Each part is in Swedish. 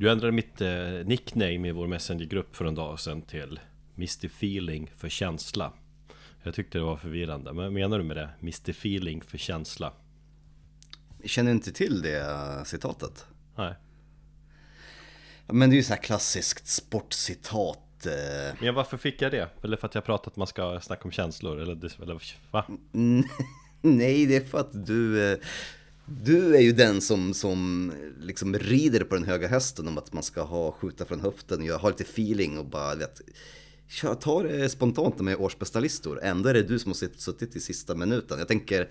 Du ändrade mitt eh, nickname i vår Messengergrupp för en dag sedan till Mr Feeling för känsla Jag tyckte det var förvirrande, men menar du med det? Mr Feeling för känsla? Känner inte till det eh, citatet? Nej Men det är ju så här klassiskt sportcitat eh. Men varför fick jag det? Eller för att jag pratat att man ska snacka om känslor? Eller, eller va? Nej, det är för att du... Du är ju den som, som eh, liksom rider på den höga hästen om att man ska ha, skjuta från höften, ha lite feeling och bara vet, ta det spontant med årsbästa listor. Ändå är det du som har suttit i sista minuten. Jag tänker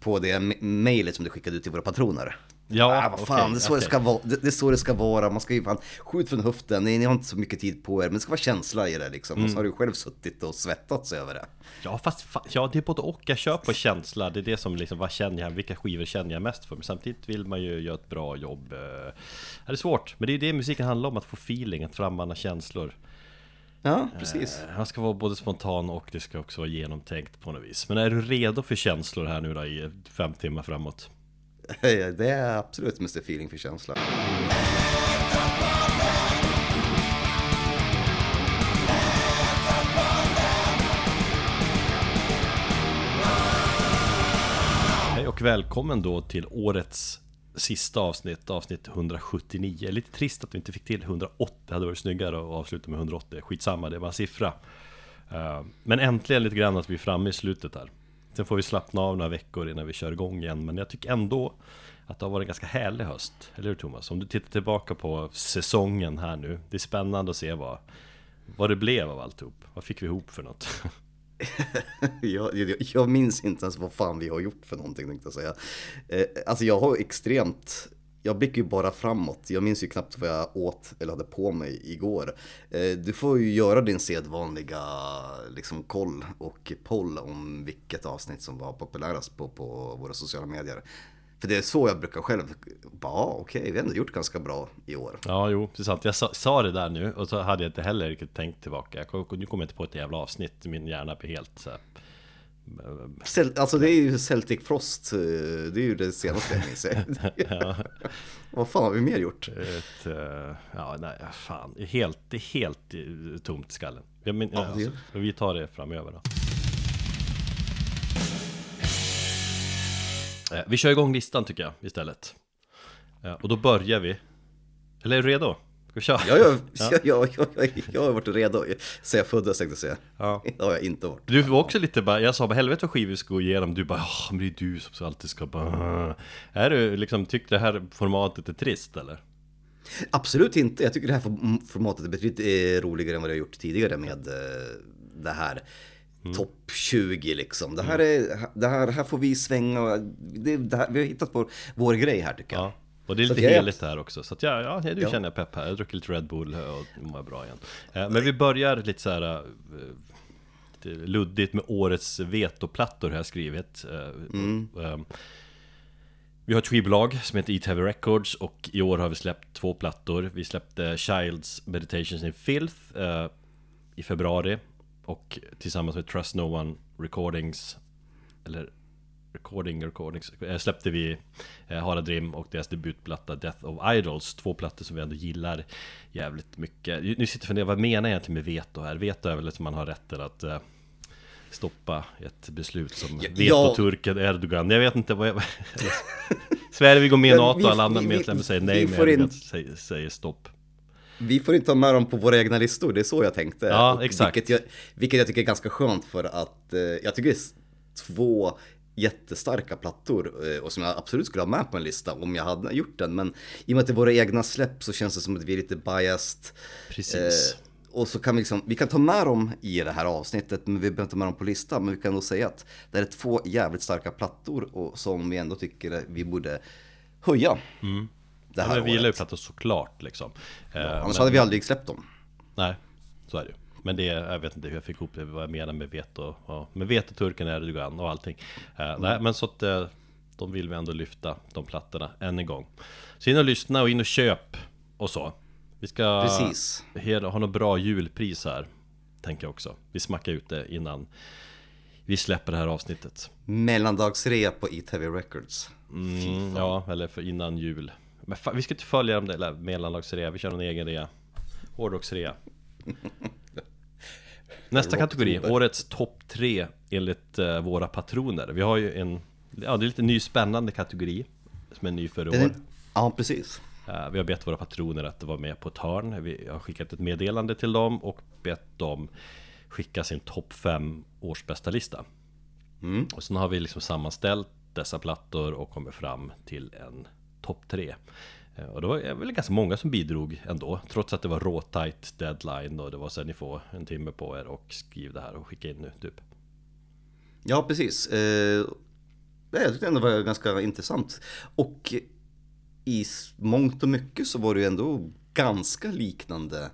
på det mejlet som du skickade ut till våra patroner. Ja, ah, vad fan, okay, det, är så okay. det, ska vara, det, det, är så det ska vara. Man ska ju fan, skjut från höften, ni, ni har inte så mycket tid på er, men det ska vara känsla i det liksom. Mm. Och så har du själv suttit och svettats över det. Ja, fast ja, det är både och. Jag kör på känsla, det är det som liksom, vad känner jag, vilka skivor känner jag mest för? Men samtidigt vill man ju göra ett bra jobb. Eh, det är svårt, men det är det musiken handlar om, att få feeling, att frammana känslor. Ja, precis. Han ska vara både spontan och det ska också vara genomtänkt på något vis. Men är du redo för känslor här nu då i fem timmar framåt? Det är absolut Mr Feeling för känsla. Hej och välkommen då till årets sista avsnitt, avsnitt 179. Lite trist att vi inte fick till 180, det hade varit snyggare att avsluta med 180. Skitsamma, det var en siffra. Eh, men äntligen lite grann att vi är framme i slutet här. Sen får vi slappna av några veckor innan vi kör igång igen. Men jag tycker ändå att det har varit en ganska härlig höst. Eller hur Thomas? Om du tittar tillbaka på säsongen här nu. Det är spännande att se vad, vad det blev av alltihop. Vad fick vi ihop för något? jag, jag, jag, minns inte ens vad fan vi har gjort för någonting tänkte jag säga. Eh, alltså jag har extremt jag blickar ju bara framåt. Jag minns ju knappt vad jag åt eller hade på mig igår. Eh, du får ju göra din sedvanliga liksom, koll och poll om vilket avsnitt som var populärast på, på våra sociala medier. För det är så jag brukar själv, ja ah, okej, okay, vi har ändå gjort ganska bra i år. Ja, jo, det är sant. Jag sa, sa, det där nu och så hade jag inte heller riktigt tänkt tillbaka. Jag, nu kommer jag inte på ett jävla avsnitt, min hjärna blir helt så här, Alltså det är ju Celtic Frost, eh, det är ju det senaste jag minns. ja. Vad fan har vi mer gjort? Ett, uh, ja, nej, fan. Helt, helt eh, tomt i skallen. Jag men, ja, alltså, vi tar det framöver då. Vi kör igång listan tycker jag istället. Och då börjar vi. Eller är du redo? Vi köra? Ja, ja, ja. Jag, jag, jag, jag har varit redo. Så jag föddes tänkte jag säga. Ja. Det har jag inte varit. Du var också lite bara, jag sa bara helvete vad skivor ska gå igenom. Du bara, men det är du som alltid ska bara... Är du liksom, tycker det här formatet är trist eller? Absolut inte. Jag tycker det här formatet är betydligt eh, roligare än vad jag gjort tidigare med eh, det här. Mm. Topp 20 liksom. Det här, är, det här, här får vi svänga. Det, det här, vi har hittat vår, vår grej här tycker jag. Ja. Och det är lite heligt här också, så att ja, ja, nu ja. känner jag pepp här. Jag druckit lite Red Bull och mår bra igen. Eh, men vi börjar lite så här eh, lite luddigt med årets vetoplattor har jag skrivit. Eh, mm. Vi har ett skivbolag som heter E-Heavy Records och i år har vi släppt två plattor. Vi släppte Childs Meditations in Filth i februari och tillsammans med Trust No One Recordings eller Recording Recordings eh, släppte vi eh, Harald Rim och deras debutplatta Death of Idols Två plattor som vi ändå gillar jävligt mycket Nu sitter jag och funderar, vad menar jag egentligen med veto här? Veto är väl att man har rätten att eh, stoppa ett beslut som ja, vetoturken Erdogan Jag vet inte vad jag... Sverige vill gå med i NATO, alla andra medlemmar säger nej men Erdogan säger, säger stopp vi får inte ha med dem på våra egna listor, det är så jag tänkte. Ja, exakt. Vilket jag, vilket jag tycker är ganska skönt för att eh, jag tycker det är två jättestarka plattor eh, och som jag absolut skulle ha med på en lista om jag hade gjort den. Men i och med att det är våra egna släpp så känns det som att vi är lite biased. Precis. Eh, och så kan vi liksom, vi kan ta med dem i det här avsnittet, men vi behöver inte ta med dem på listan. Men vi kan nog säga att det är två jävligt starka plattor och som vi ändå tycker vi borde höja. Mm. Det här ja, men vi gillar ju plattor såklart liksom. Ja, annars men... hade vi aldrig släppt dem. Nej, så är det ju. Men det, jag vet inte hur jag fick ihop det, vad jag menar med veto, ja, med vetoturken Erdogan och allting. Uh, nej, men så att uh, de vill vi ändå lyfta, de plattorna, än en gång. Så in och lyssna och in och köp och så. Vi ska Precis. ha något bra julpris här, tänker jag också. Vi smackar ut det innan vi släpper det här avsnittet. Mellandagsrea på E-TV Records. Mm, ja, eller för innan jul. Men fan, vi ska inte följa dem där mellanlagsrea, vi kör en egen rea Hårdrocksrea Nästa kategori, årets topp tre enligt uh, våra patroner. Vi har ju en, ja det är lite ny spännande kategori Som är ny för i år. Ja precis. Uh, Vi har bett våra patroner att vara med på ett hörn. Vi har skickat ett meddelande till dem och bett dem skicka sin topp 5 årsbästa lista. Mm. Och sen har vi liksom sammanställt dessa plattor och kommit fram till en topp 3 eh, Eh, och det var eh, väl ganska många som bidrog ändå Trots att det var råtajt deadline och det var så här, ni får en timme på er och skriv det här och skicka in nu typ Ja precis eh, Jag tyckte ändå det var ganska intressant Och i mångt och mycket så var det ju ändå ganska liknande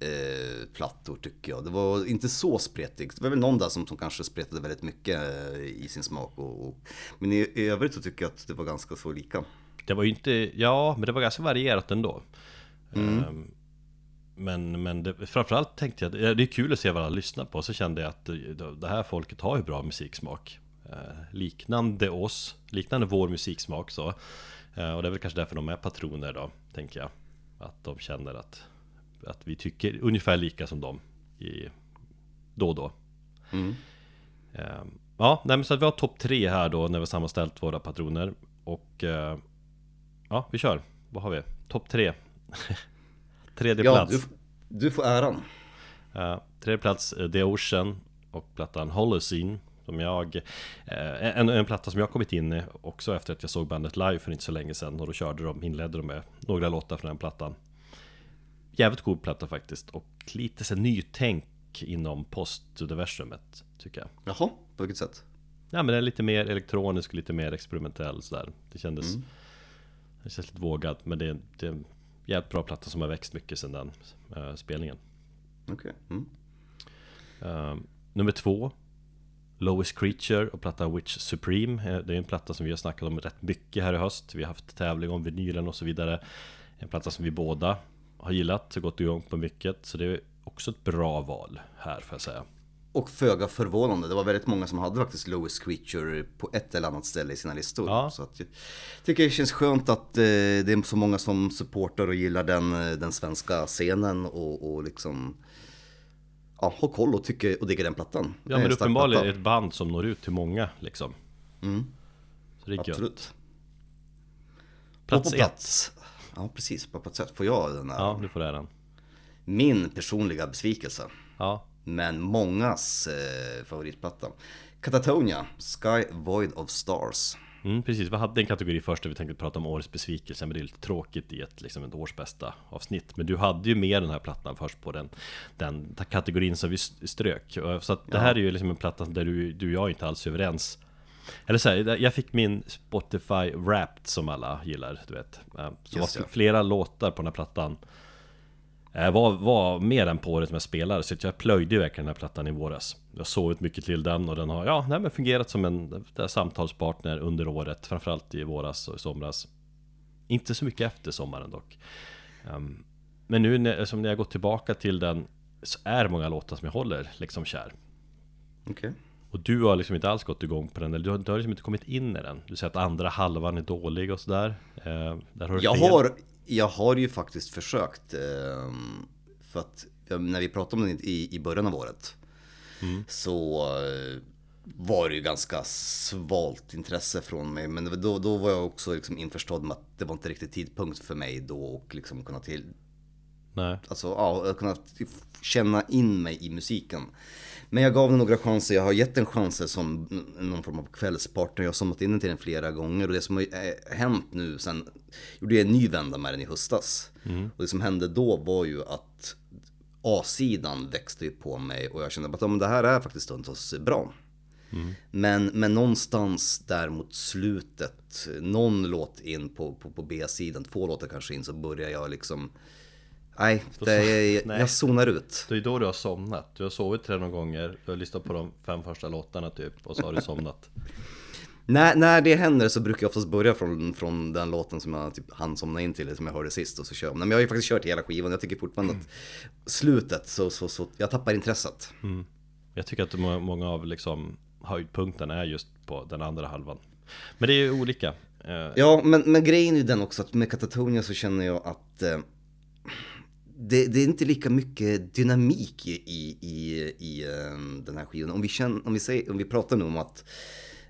eh, plattor tycker jag. Det var inte så spretigt. Det var väl någon där som, som kanske spretade väldigt mycket eh, i sin smak. Och, och, men i, i övrigt så tycker jag att det var ganska så lika. Det var ju inte, ja men det var ganska varierat ändå. Mm. Um, men, men det, framförallt tänkte jag, det är kul att se vad alla lyssnar på. Så kände jag att det här folket har ju bra musiksmak. Uh, liknande oss, liknande vår musiksmak så. Uh, och det är väl kanske därför de är patroner då, tänker jag. Att de känner att att vi tycker ungefär lika som dem i, då och då. Mm. Uh, ja, nej, men så att vi har topp tre här då när vi sammanställt våra patroner. Och uh, ja, vi kör. Vad har vi? Topp tre. tredje ja, plats. Du, du får äran. Uh, tredje plats, uh, The Ocean och plattan Holocene. Som jag, en, en platta som jag kommit in i också efter att jag såg bandet live för inte så länge sedan Och då körde de, inledde de med några låtar från den plattan Jävligt god platta faktiskt och lite så nytänk inom postuniversumet tycker jag Jaha, på vilket sätt? Ja men den är lite mer elektronisk, lite mer experimentell sådär Det kändes mm. Det känns lite vågat men det är, det är en jävligt bra platta som har växt mycket sedan den uh, spelningen Okej okay. mm. uh, Nummer två Lowest Creature och plattan Witch Supreme eh, Det är en platta som vi har snackat om rätt mycket här i höst Vi har haft tävling om vinylen och så vidare En platta som vi båda har gillat och gått igång på mycket. Så det är också ett bra val här får jag säga. Och föga förvånande, det var väldigt många som hade faktiskt Lowest Creature på ett eller annat ställe i sina listor. Ja. Så att jag tycker det känns skönt att eh, det är så många som supportar och gillar den, eh, den svenska scenen och, och liksom ja, har koll och tycker och diggar den plattan. Ja men uppenbarligen är det ett band som når ut till många liksom. Mm. Så det är Absolut. Gött. Plats, plats ett. Ja, precis. På ett sätt får jag den här. Ja, du får den. Min personliga besvikelse. Ja. Men mångas eh, favoritplatta. Katatonia, Sky Void of Stars. Mm, precis, vi hade en kategori först där vi tänkte prata om årets besvikelse Men det är lite tråkigt i ett, liksom ett års bästa avsnitt. Men du hade ju med den här plattan först på den, den kategorin som vi strök. Så att det här är ju liksom en platta där du, du och jag inte alls är överens. Eller så här, jag fick min Spotify Wrapped som alla gillar, du vet. Så yes, var flera låtar på den här plattan. eh, var, var mer än på året med spelare, så jag plöjde ju verkligen den här plattan i våras. Jag sovit mycket till den och den har, ja, nej, men fungerat som en samtalspartner under året Framförallt i våras och i somras. Inte så mycket efter sommaren dock. Um, Men nu när, som när jag gått tillbaka till den Så är många låtar som jag håller liksom kär. Okej. Okay. Och du har liksom inte alls gått igång på den, eller du har, du har liksom inte kommit in i den. Du säger att andra halvan är dålig och sådär. Eh, där har du jag, fel. har, jag har ju faktiskt försökt eh, För att när vi pratade om den i, i början av året mm. Så eh, var det ju ganska svalt intresse från mig Men då, då var jag också liksom införstådd med att det var inte riktigt tidpunkt för mig då och liksom kunna till Nej. Alltså ja, kunna känna in mig i musiken men jag gav den några chanser, jag har gett den chanser som någon form av kvällspartner. Jag har somnat in den till den flera gånger och det som har eh, hänt nu sen, gjorde jag en ny vända med den i höstas. Mm. Och det som hände då var ju att A-sidan växte ju på mig och jag kände att det här är faktiskt stundtals bra. Mm. Men, men någonstans där mot slutet, någon låt in på, på, på B-sidan, två låtar kanske in, så börjar jag liksom Nej, det är, Nej. jag zonar ut. Det är då du har somnat. Du har sovit tre några gånger, du har lyssnat på de fem första låtarna typ och så har du somnat. när, när det händer så brukar jag oftast börja från, från den låten som jag typ hann somna in till, som jag hörde sist och så kör jag. Men jag har ju faktiskt kört hela skivan, jag tycker fortfarande mm. att slutet så, så, så, jag tappar intresset. Mm. Jag tycker att många av liksom höjdpunkterna är just på den andra halvan. Men det är ju olika. Eh, Ja, men, men grejen är ju den också att med Katatonia så känner jag att eh, det, det är inte lika mycket dynamik i, i, i, i ehm, den här skivan. Om vi, känner, om, vi säger, om vi pratar nu om att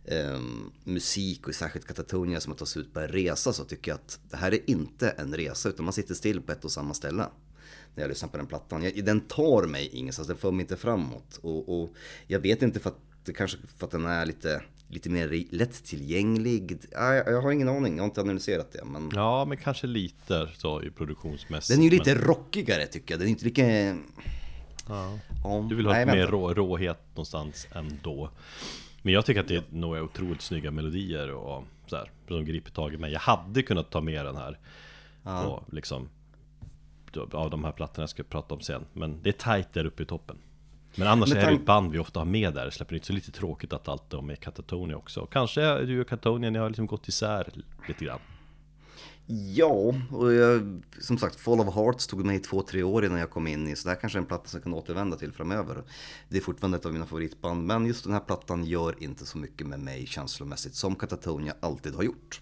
um, musik och särskilt Katatonia som att ta sig ut på en resa så tycker jag att det här är inte en resa utan man sitter still på ett och samma ställe. När jag lyssnar på den plattan. Jag, den tar mig ingenstans, den för mig inte framåt. Och, och jag vet inte för att det kanske för att den är lite, lite mer lättillgänglig. Ja, jag, jag har ingen aning, jag har inte analyserat det. Men... Ja, men kanske lite så i produktionsmässigt. Den är ju lite men, rockigare tycker jag. Den är inte lika... ja. Ja, Du vill ha nej, mer rå, råhet någonstans ändå. Men jag tycker att det är några otroligt snygga melodier och så här, som griper tag i mig. Jag hade kunnat ta med den här på liksom av de här plattorna jag ska prata om sen. Men det är tight där uppe i toppen. Men annars Men är det ett band vi ofta har med där, släpper nytt. Så lite tråkigt att allt är med Katatonia också. Kanske är du och Katatonia, ni har liksom gått isär lite grann. Ja, och jag, som sagt, Fall of Hearts tog mig två, tre år innan jag kom in i, så det här kanske är en platta som jag kan återvända till framöver. Det är fortfarande ett av mina favoritband, men just den här plattan gör inte så mycket med mig känslomässigt som Katatonia alltid har gjort.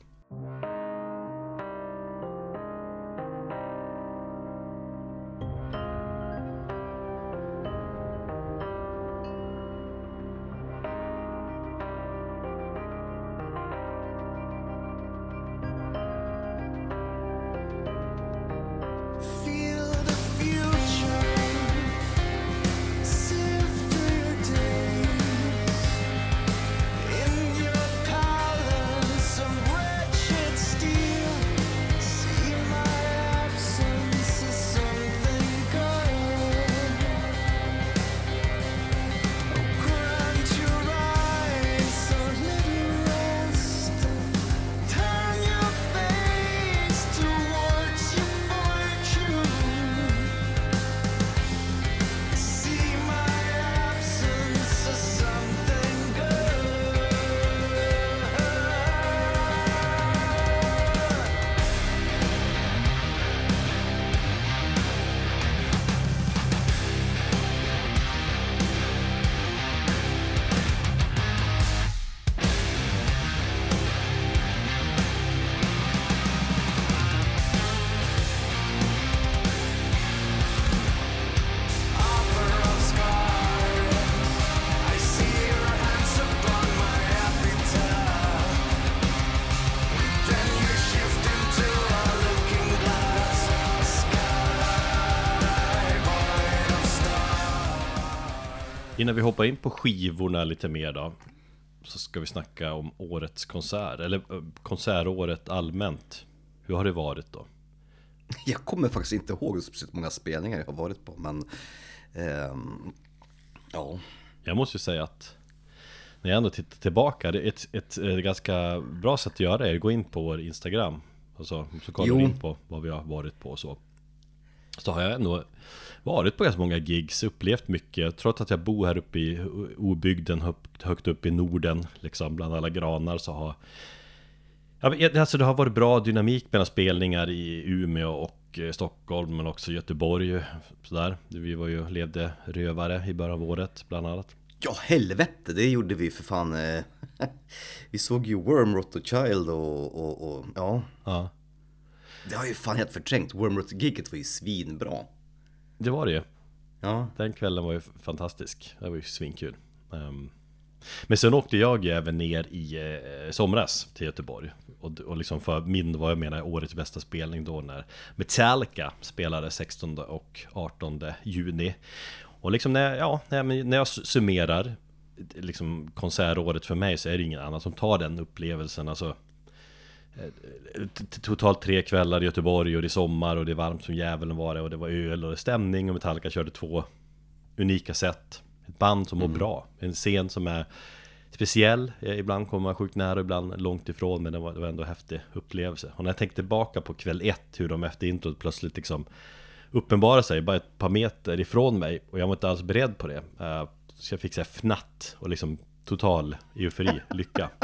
Innan vi hoppar in på skivorna lite mer då Så ska vi snacka om årets konsert, eller eh, konsertåret allmänt Hur har det varit då? Jag kommer faktiskt inte ihåg speciellt många spelningar jag har varit på, men ehm, ja. Jag måste ju säga att När jag ändå tittar tillbaka, det är ett, ett, eh, ganska bra sätt att göra det är att gå in på vår Instagram Och så, så kollar Jo. in på vad vi har varit på och så Så har jag ändå varit på ganska många gigs, upplevt mycket Trots att jag bor här uppe i obygden, högt, upp i Norden Liksom bland alla granar så har alltså det har varit bra dynamik mellan spelningar i Umeå och eh, Stockholm men också Göteborg sådär. Vi var ju levde rövare i början av året bland annat. Ja, helvete, det gjorde vi för fan. eh. Vi såg ju Wormrot och Child och, och, och ja. Ja, Det har ju fan helt förträngt. Wormrot-giget var ju svinbra. det var det ju. Ja, Den kvällen var ju fantastisk. Det var ju svinkul. Ehm, men sen åkte jag ju även ner i eh, somras till Göteborg. Och, och liksom för min, vad jag menar, årets bästa spelning då när Metallica spelade 16 och 18 juni. Och liksom när, ja, när jag, jag summerar liksom konsertåret för mig så är det ingen annan som tar den upplevelsen. Alltså, totalt tre kvällar i Göteborg och det är sommar och det är varmt som djävulen var det och det var öl och det stämning och Metallica körde två unika sätt. Ett band som mår bra. En scen som är speciell. Eh, Ibland kommer man sjukt nära, ibland långt ifrån. Men det var, det var ändå en häftig upplevelse. Och när jag tänkte tillbaka på kväll ett, hur de efter introt plötsligt liksom uppenbarade sig bara ett par meter ifrån mig. Och jag var inte alls beredd på det. Eh, Så jag fick säga fnatt och liksom total eufori, lycka.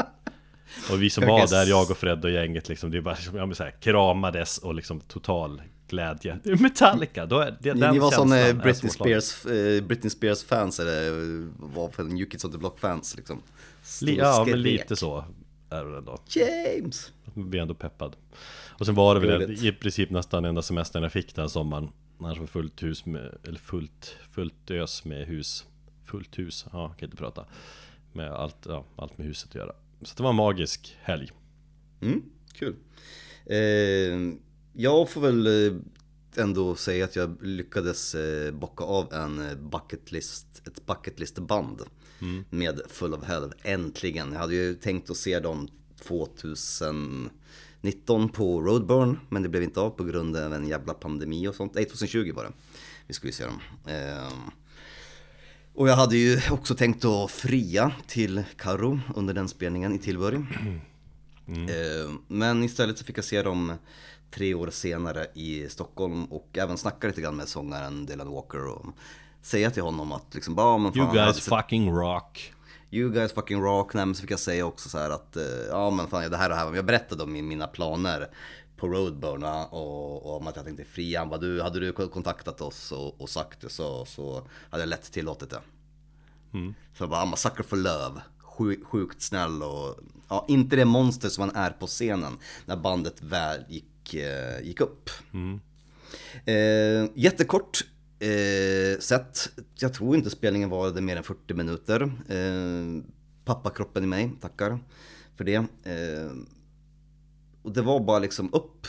Och vi som var där, jag och Fred och gänget liksom, det är bara ja, men så här, kramades och liksom total glädje. Metallica, då är det, ni, den ni var sån eh, Britney. Spears, eh, Britney Spears fans eller eh, vad för New Kids on the Block fans liksom. Och Ja, men lite så. är det ändå. James! Man blir ändå peppad. Och sen var det väl i princip nästan enda semestern jag fick den sommaren. Annars var fullt hus med, eller fullt, fullt ös med hus. Fullt hus, ja, kan inte prata. Med allt, ja, allt med huset att göra. Så det var en magisk helg. Mm, kul. Eh, jag får väl eh, ändå säga att jag lyckades eh, bocka av en eh, bucket list, ett bucket list band med Full of Hell. Äntligen! Jag hade ju tänkt att se dem 2019 på Roadburn, men det blev inte av på grund av en jävla pandemi och sånt. Nej, 2020 var det. Vi skulle ju se dem. Eh, och jag hade ju också tänkt att fria till Karo under den spelningen i Tillbury. Eh, Men istället så fick jag se dem tre år senare i Stockholm och även snacka lite grann med sångaren Dylan Walker och säga till honom att liksom bara, men fan, You guys sett- fucking rock. You guys fucking rock. Nej, men så fick jag säga också så här att eh, ja men fan det här och det här. Jag berättade om mina planer på Roadburn va, och, och om att jag tänkte fria. Han du, hade du kontaktat oss och, och sagt det så, så hade jag lätt tillåtit det. Så jag bara, I'm a sucker for love. Sjuk, sjukt snäll och ja, inte det monster som han är på scenen när bandet väl gick, eh, gick upp. Eh, jättekort eh, set. Jag tror inte spelningen varade mer än 40 minuter. Eh, pappakroppen i mig tackar för det. Eh, och det var bara liksom upp,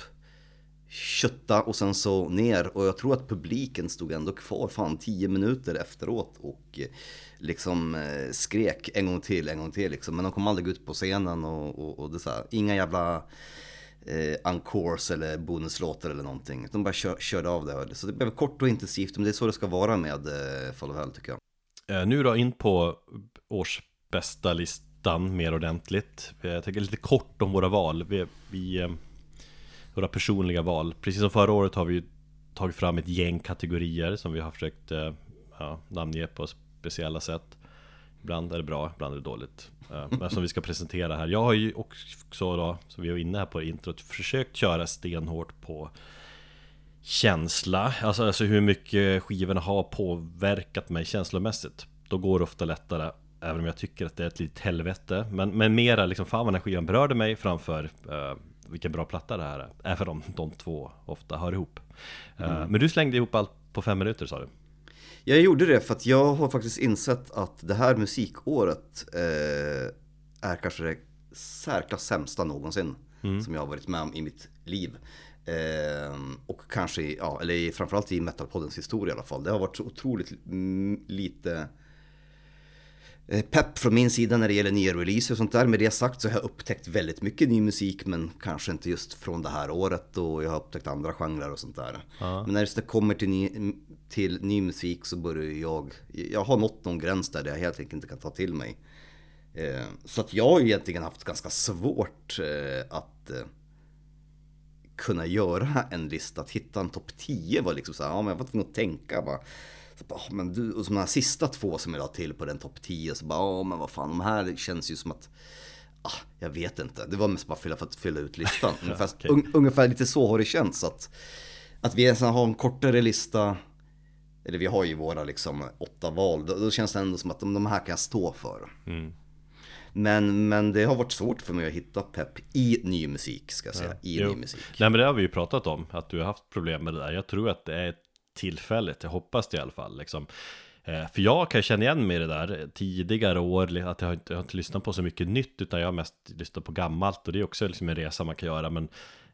kötta och sen så ner. Och jag tror att publiken stod ändå kvar fan 10 minuter efteråt och eh, liksom eh, skrek en gång till, en gång till liksom. Men de kom aldrig ut på scenen och, och, och det så här, inga jävla eh, encores eller bonuslåtar eller någonting. De bara kör, körde av det. Så det blev kort och intensivt, men det är så det ska vara med eh, Fall of Hell tycker jag. Eh, nu då in på årsbästa ytan mer ordentligt. Jag tänker lite kort om våra val. Vi, vi, eh, våra personliga val. Precis som förra året har vi tagit fram ett gäng kategorier som vi har försökt eh, ja, namnge på speciella sätt. Ibland är det bra, ibland är det dåligt. Eh, men som vi ska presentera här. Jag har ju också då, som vi var inne här på introt, försökt köra stenhårt på känsla, alltså, alltså hur mycket skivorna har påverkat mig känslomässigt. Då går det ofta lättare, även om jag tycker att det är ett litet helvete. Men, men mera liksom, fan vad den här skivan berörde mig framför uh, vilken bra platta det här är. Även om de två ofta hör ihop. Eh, Men du slängde ihop allt på fem minuter sa du? Jag gjorde det för att jag har faktiskt insett att det här musikåret eh, är kanske det särklass sämsta någonsin som jag har varit med om i mitt liv. Eh, och kanske, ja, eller framförallt i Metalpoddens historia i alla fall. Det har varit så otroligt mm, lite pepp från min sida när det gäller nya releaser och sånt där. Med det sagt så har jag upptäckt väldigt mycket ny musik men kanske inte just från det här året och jag har upptäckt andra genrer och sånt där. Men när det kommer till ny, till ny musik så börjar jag, jag har nått någon gräns där jag helt enkelt inte kan ta till mig. Eh, Så att jag har ju egentligen haft ganska svårt eh, att eh, kunna göra en lista, att hitta en topp 10 var liksom så här, ja men jag var tvungen att tänka bara. Så bara, "Ja, men du, och som de här sista två som jag la till på den topp 10 så bara, ja men vad fan, de här känns ju som att Ah, jag vet inte, det var mest bara fylla för att fylla ut listan. ungefär, okej. un, ungefär lite så har det känts. Att, att vi ens har en kortare lista, eller vi har ju våra liksom åtta val, då, då känns det ändå som att de, de här kan jag stå för. Men, men det har varit svårt för mig att hitta pepp i ny musik, ska jag säga. I Jo. ny musik. Nej men det har vi ju pratat om, att du har haft problem med det där. Jag tror att det är tillfälligt, jag hoppas det i alla fall. Liksom. Eh, för jag kan känna igen mig i det där tidigare år, att jag har, inte, jag har inte lyssnat på så mycket nytt, utan jag har mest lyssnat på gammalt. Och det är också liksom en resa man kan göra. Men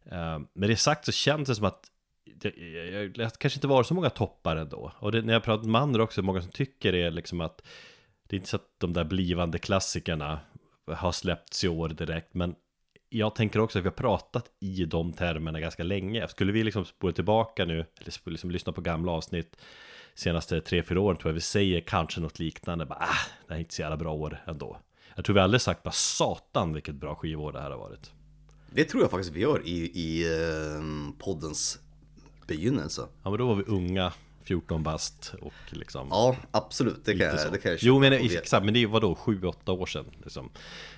eh, med det sagt så känns det som att det, jag, jag, det kanske inte var så många toppar ändå. Och det, när jag pratar med andra också, många som tycker det är liksom att det är inte så att de där blivande klassikerna har släppts i år direkt, men jag tänker också att vi har pratat i de termerna ganska länge. Skulle vi liksom spola tillbaka nu, eller skulle liksom lyssna på gamla avsnitt senaste tre fyra åren tror jag vi säger kanske något liknande. Bara, ah, det här är inte så jävla bra år ändå. Jag tror vi aldrig sagt bara satan vilket bra skivår det här har varit. Det tror jag faktiskt vi gör i, i eh, poddens begynnelse. Ja men då var vi unga, 14 bast och liksom Ja, absolut. Det kan, jag, det kan jag Jo men köpa. Och det- exakt, men det var då 7-8 år sedan liksom.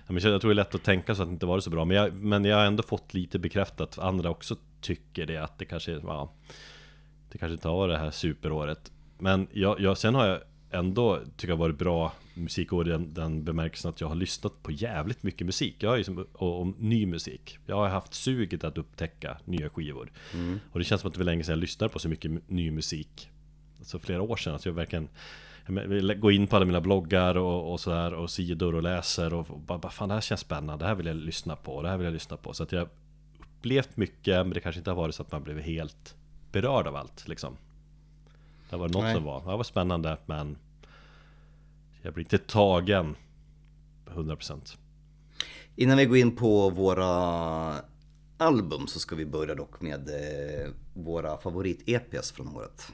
Ja, men Jag tror det är lätt att tänka så att det inte var så bra Men jag, men jag har ändå fått lite bekräftat Andra också tycker det att det kanske ja, Det kanske inte har varit det här superåret Men jag, jag, sen har jag ändå tycker jag varit bra musikår i den, den bemärkelsen att jag har lyssnat på jävligt mycket musik Jag har ju som, och, och ny musik Jag har haft suget att upptäcka nya skivor Och det känns som att det var länge sedan jag lyssnade på så mycket ny musik Alltså flera år sedan, att jag verkligen jag vill gå in på alla mina bloggar och, och sådär och sidor och läser och, och bara, bara fan det här känns spännande, det här vill jag lyssna på, det här vill jag lyssna på Så att jag upplevt mycket men det kanske inte har varit så att man blev helt berörd av allt liksom Det var något Nej. som var, det var spännande men Jag blir inte tagen 100% Innan vi går in på våra album så ska vi börja dock med eh, våra favorit-EPs från året.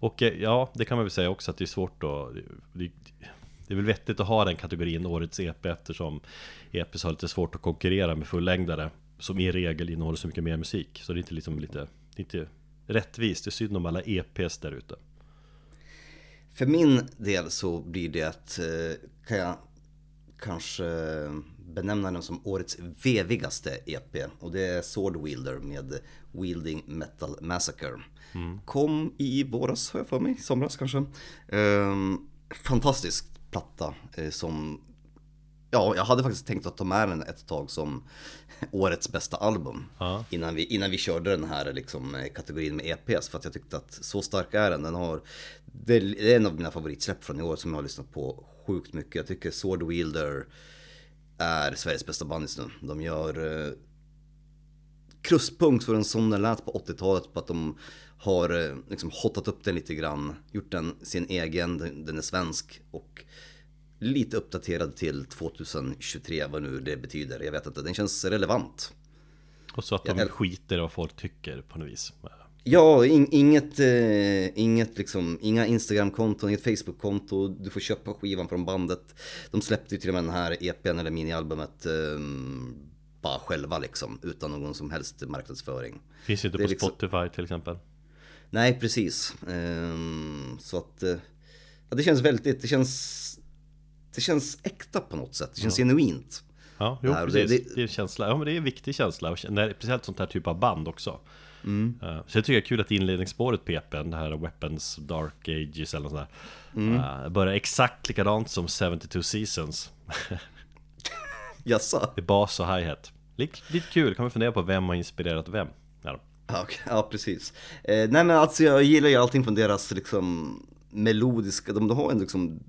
Och eh, ja, det kan man väl säga också att det är svårt att det, det är väl vettigt att ha den kategorin årets EP eftersom EPs har lite svårt att konkurrera med fullängdare Som i regel innehåller så mycket mer musik Så det är inte liksom lite, det är inte rättvist, det är synd om alla EPs där ute För min del så blir det att, eh, kan jag kanske benämna den som årets vevigaste EP. Och det är Sword Wielder med Wielding Metal Massacre. Kom i våras har jag för mig, somras kanske. Ehm, fantastisk platta eh, som Ja, jag hade faktiskt tänkt att ta med den ett tag som årets bästa album. Ja. Innan, vi, innan vi körde den här liksom, eh, kategorin med EPs. För att jag tyckte att så stark är den. den har, det är en av mina favoritsläpp från i år som jag har lyssnat på sjukt mycket. Jag tycker Sword Wielder är Sveriges bästa band just nu. De gör eh, krustpunk så den som den lät på 80-talet på att de har eh, liksom hotat upp den lite grann, gjort den sin egen, den, den är svensk och lite uppdaterad till 2023, vad nu det betyder. Jag vet inte, den känns relevant. Och så att de skiter i vad folk tycker på något vis Ja, in, inget, eh, inget liksom, inga Instagram-konton, inget Facebook-konto. Du får köpa skivan från bandet. De släppte ju till och med den här EPn eller minialbumet eh, bara själva liksom, utan någon som helst marknadsföring. Finns inte på liksom- Spotify till exempel Nej, precis. Ehm, så att eh, ja, det känns väldigt, det känns, det känns äkta på något sätt. Det känns genuint. Ja, jo Det precis. det- Det, är känsla, ja men det är en viktig känsla, när, speciellt sånt här typ av band också Mm. Eh, Så jag tycker det är kul att inledningsspåret på EPn, det här Weapons Dark Ages eller något sånt där Mm. eh, Börjar exakt likadant som 72 Seasons Jaså? Det är bas och hi-hat Lite, lite kul, kan man fundera på vem har inspirerat vem ja. Ja, ja precis. Eh, nej men alltså jag gillar ju allting från deras liksom melodiska, de, de har en liksom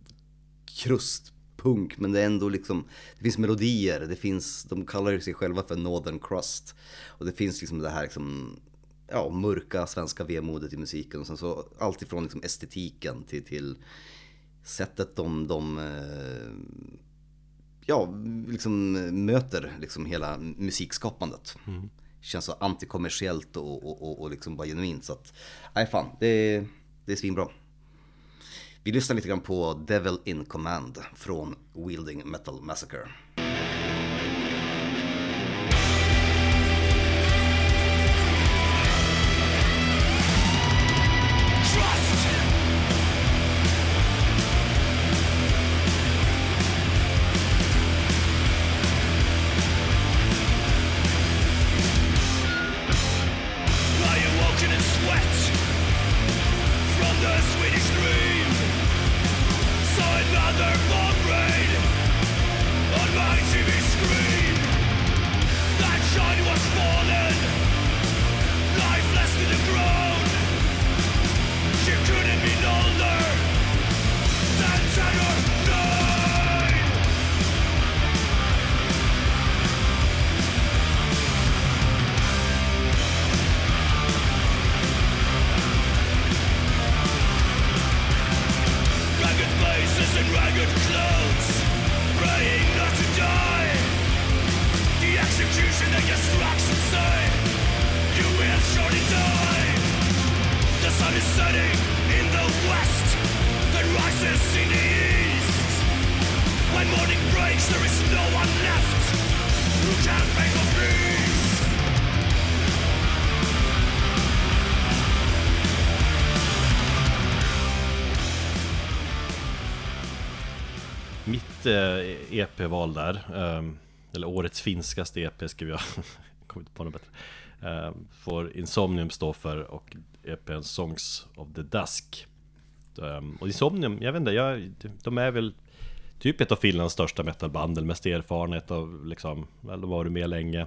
krustpunk men det är ändå liksom, det finns melodier, det finns, de kallar ju sig själva för Northern Crust. Och det finns liksom det här liksom, ja, mörka svenska vemodet i musiken och sen så allt ifrån liksom estetiken till, till sättet de, de eh, ja, liksom möter liksom hela musikskapandet. Mm. Känns så antikommersiellt och, och, och, och liksom bara genuint så att, nej fan, det, det är svinbra. Vi lyssnar lite grann på Devil in Command från Wielding Metal Massacre. EP-val där ehm, Eller årets finskaste EP skrev jag Kommer inte på något bättre ehm, Får Insomnium stå för och EPn Songs of the Dusk ehm, och Insomnium, jag vet inte, jag, de är väl typ ett av Finlands största metalband, eller mest erfarenhet av liksom, de har varit med länge.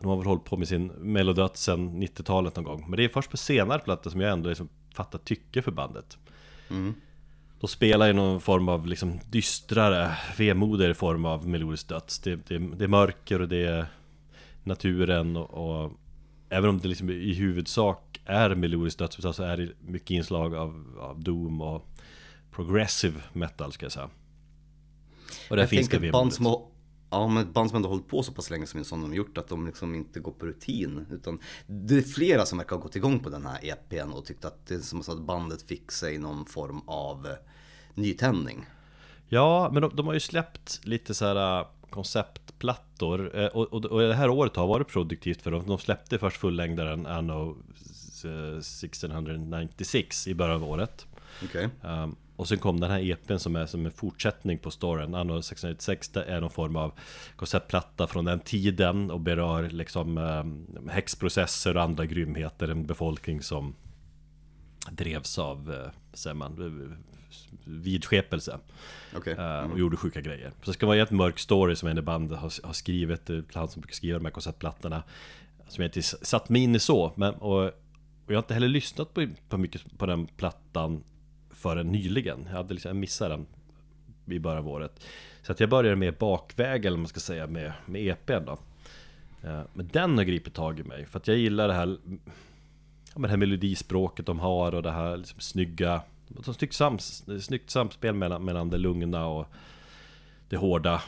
De har väl hållit på med sin melodöt sedan 90-talet någon gång. Men det är först på senare plattor som jag ändå liksom fattar tycke för bandet. Mm. De spelar i någon form av liksom dystrare, vemodigare form av melodisk döds. Det, det, det, är mörker och det är naturen och, och Även om det liksom i huvudsak är melodisk dödsmetall så är det mycket inslag av, av doom och progressive metal ska jag säga. Och där jag finns det band som har, Ja men ett band som ändå hållit på så pass länge som, som de gjort att de liksom inte går på rutin. Utan det är flera som verkar ha gått igång på den här EPn och tyckt att det är som att bandet fick sig någon form av nytändning. Ja, men de, de har ju släppt lite så här äh, konceptplattor eh, och, och, och det här året har varit produktivt för dem. De släppte först fullängdaren Anno 1696 i början av året. Okay. Um, och sen kom den här EPn som är som en fortsättning på storyn Anno 696 det är någon form av konceptplatta från den tiden och berör liksom um, häxprocesser och andra grymheter En befolkning som drevs av, uh, man, vidskepelse okay. mm. Och gjorde sjuka grejer Så det ska vara en mörk story som en i bandet har, har skrivit Han som brukar skriva de här konceptplattorna Som jag inte satt mig in i så men, och, och jag har inte heller lyssnat på, på mycket på den plattan förrän nyligen. Jag hade liksom, missat den i början av året. Så att jag började med bakväg eller man ska säga med, med EPn då. Eh, men den har gripit tag i mig för att jag gillar det här ja, det här melodispråket de har och det här liksom snygga Snyggt, sams, snyggt samspel mellan, mellan det lugna och det hårda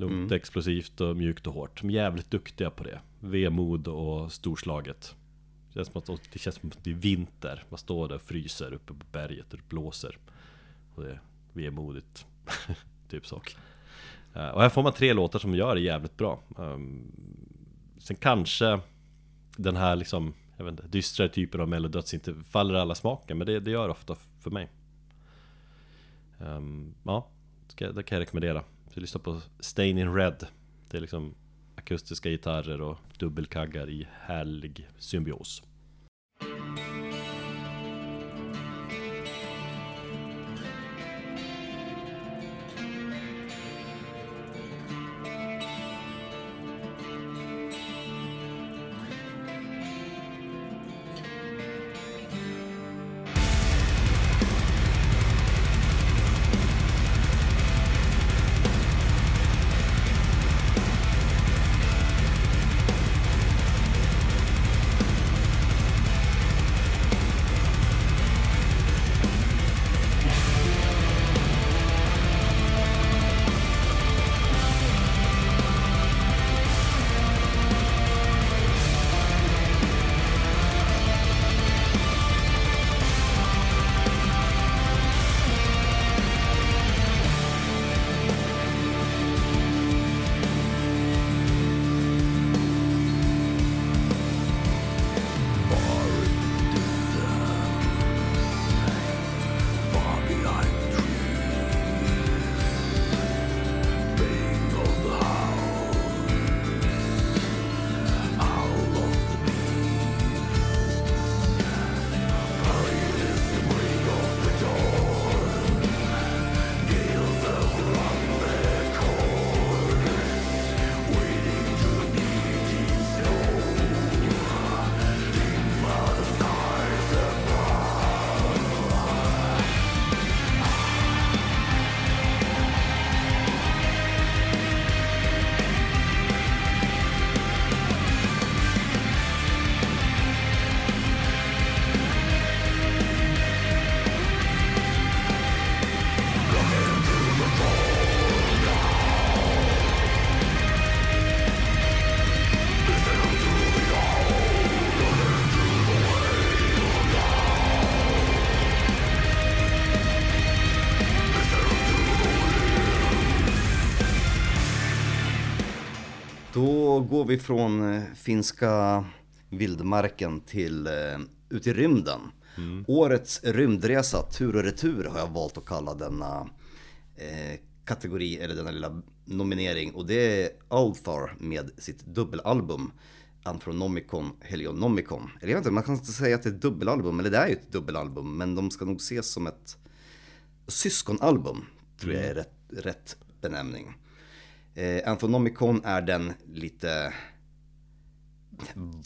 Lugnt, mm. explosivt och mjukt och hårt. De är jävligt duktiga på det. Vemod och storslaget. Det känns som att det, känns som att det är vinter. Man står där och fryser uppe på berget och det blåser. Och det är vemodigt. typ så. Eh, och här får man tre låtar som gör det jävligt bra. Ehm, sen kanske den här liksom, jag vet inte, dystra typer av mellodöds inte faller alla smaken. Men det, det gör ofta för mig. Um, ja, det kan jag rekommendera. Så lyssna på Stain in Red. Det är liksom akustiska gitarrer och dubbelkaggar i härlig symbios. Går vi från eh, finska vildmarken till uh, ut i rymden. Mm. Årets rymdresa, tur och retur har jag valt att kalla denna eh, kategori, eller denna lilla nominering. Och det är Althar med sitt dubbelalbum Anthronomicon Helionomicon. Eller jag vet inte, man kan inte säga att det är ett dubbelalbum, eller det är ju ett dubbelalbum, men de ska nog ses som ett syskonalbum, tror jag är rätt, rätt benämning. Eh, Anthronomicon är den lite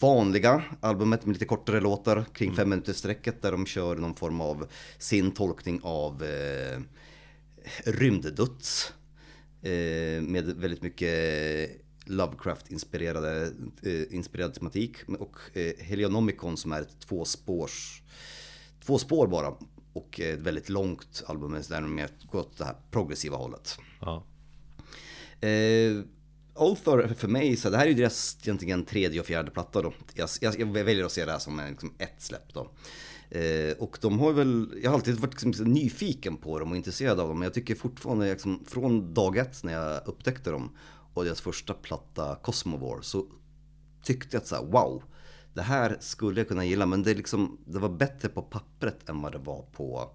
vanliga albumet med lite kortare låtar kring fem minuters sträcket där de kör någon form av sin tolkning av eh, rymddöds. Eh, med väldigt mycket Lovecraft-inspirerade eh, inspirerad tematik. Och eh, Helionomicon som är ett tvåspårs, två spår bara. Och ett väldigt långt album där de mer går åt det här progressiva hållet. Ja. Eh, Ulthor för mig, så det här är ju deras egentligen tredje och fjärde platta då. Jag, jag, jag väljer att se det här som en, liksom ett släpp då. Eh, och de har väl, jag har alltid varit liksom nyfiken på dem och intresserad av dem. Men jag tycker fortfarande, liksom, från dag ett när jag upptäckte dem och deras första platta Cosmovore så tyckte jag att så här, wow, det här skulle jag kunna gilla. Men det, liksom, det var bättre på pappret än vad det var på,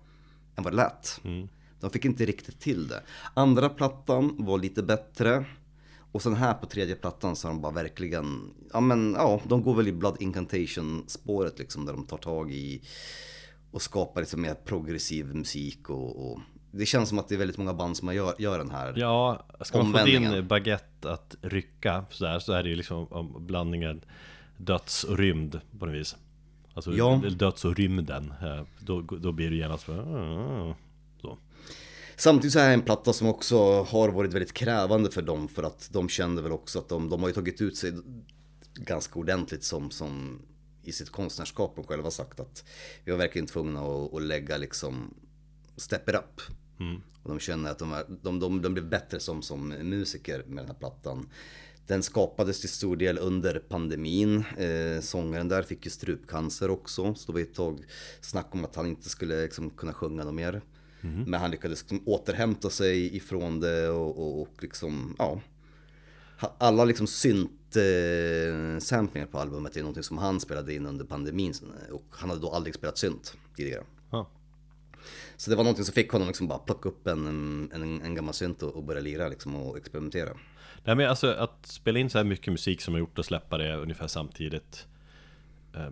än vad det lät. Mm. De fick inte riktigt till det. Andra plattan var lite bättre. Och sen här på tredje plattan så har de bara verkligen, ja men ja, de går väl i Blood Incantation spåret liksom där de tar tag i och skapar lite mer progressiv musik och, och det känns som att det är väldigt många band som gör, gör den här. Ja, ska man få din baguette att rycka sådär så är det ju liksom om blandningen döds och rymd på något vis. Alltså Ja. döds och rymden. eh, Då, då blir det genast så, ah, så. Samtidigt så är det en platta som också har varit väldigt krävande för dem för att de kände väl också att de, de har ju tagit ut sig ganska ordentligt som, som i sitt konstnärskap de själva sagt att vi var verkligen tvungna att, att lägga liksom step it up. Och de känner att de, är, de, de, de blev bättre som, som musiker med den här plattan. Den skapades till stor del under pandemin. Eh, sångaren där fick ju strupcancer också. Så det var ett tag snack om att han inte skulle liksom, kunna sjunga något mer. Men han lyckades liksom, återhämta sig ifrån det och, och, och liksom, ja. Alla liksom synt eh, på albumet är någonting som han spelade in under pandemin. Och han hade då aldrig spelat synt tidigare. Ja. Så det var någonting som fick honom liksom bara plocka upp en, en, en gammal synt och, och börja lira liksom och experimentera. Nej men alltså att spela in så här mycket musik som har gjort och släppa det ungefär samtidigt eh,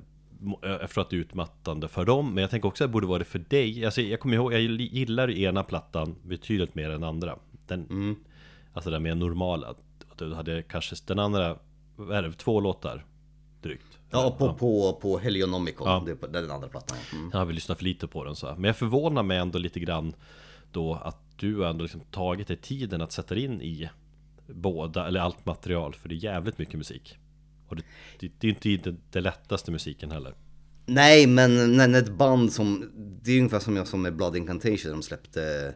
Jag förstår att det är utmattande för dem Men jag tänker också att det borde vara det för dig Alltså jag kommer ihåg, jag gillar ena plattan betydligt mer än andra den, Alltså den mer normala Du hade kanske den andra, det, två låtar drygt Ja, på, på, på Helionomicon, Ja. det är den andra plattan. ja. Mm. Jag har väl lyssnat för lite på den så här. Men jag förvånar mig ändå lite grann Då att du ändå liksom tagit dig tiden att sätta in i Båda, eller allt material För det är jävligt mycket musik Och det, det, det är inte det lättaste musiken heller Nej, men när ett band som, det är ungefär som jag som med Blood Incantation, de släppte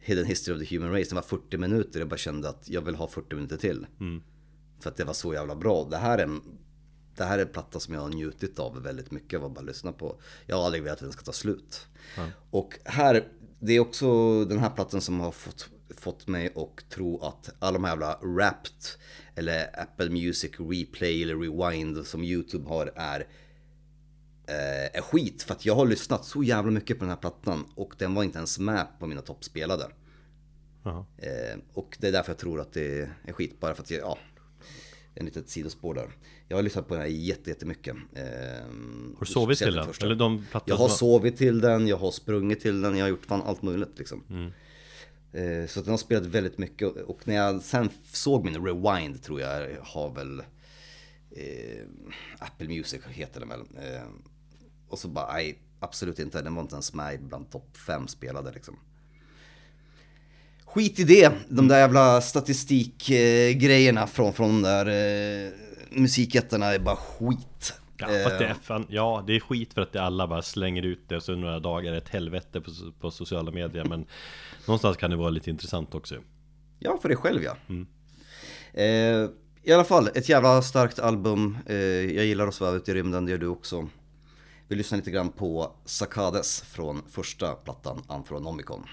Hidden History of the Human Race, det var 40 minuter, jag bara kände att jag vill ha 40 minuter till. För att det var så jävla bra. Det här är en, det här är en platta som jag har njutit av väldigt mycket av att bara lyssna på. Jag har aldrig velat att den ska ta slut. Och här, det är också den här plattan som har fått, fått mig att tro att alla de här jävla Wrapped eller Apple Music Replay eller Rewind som YouTube har är eh, är skit. För att jag har lyssnat så jävla mycket på den här plattan och den var inte ens med på mina toppspelade. Eh, och det är därför jag tror att det är skit. Bara för att jag, ja, en litet sidospår där. Jag har lyssnat på den här jätte- jättemycket. Eh, Har du sovit till den? Eller de jag har sovit till den, jag har sprungit till den, jag har gjort fan allt möjligt liksom. Mm. Eh, så att den har spelat väldigt mycket och när jag sen såg min rewind tror jag har väl eh, Apple Music heter den väl. Eh, och så bara, nej absolut inte, den var inte ens med bland topp 5 spelade liksom. Skit i det, de där jävla statistikgrejerna från, från de där eh, musikjättarna är bara skit. Ja, fast det Eh, är fan, ja, det är skit för att det alla bara slänger ut det och så några dagar är det ett helvete på, på sociala medier Men någonstans kan det vara lite intressant också Ja, för dig själv ja. Eh, I alla fall, ett jävla starkt album. Eh, jag gillar att sväva ut i rymden, det gör du också. Vi lyssnar lite grann på Sakades från första plattan Anthronomicon.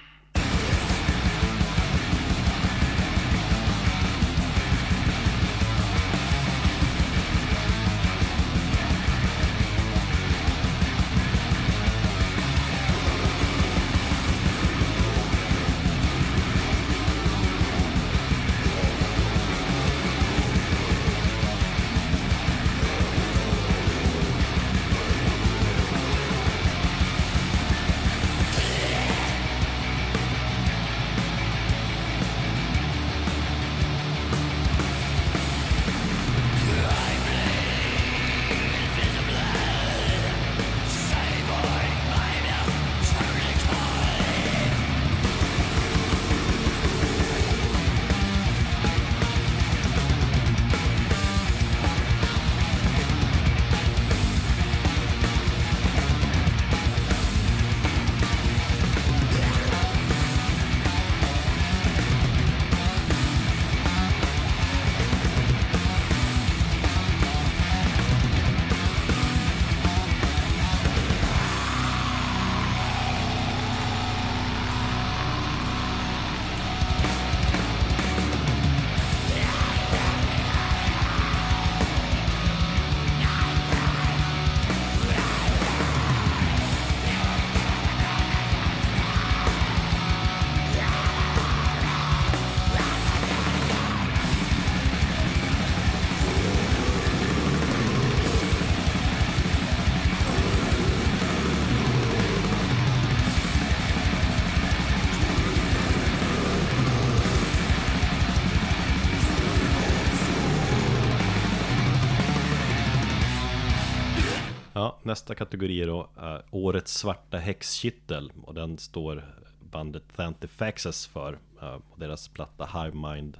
Ja, nästa kategori är då uh, Årets svarta häxkittel och den står bandet Thantifaxes för uh, och deras platta Hive Mind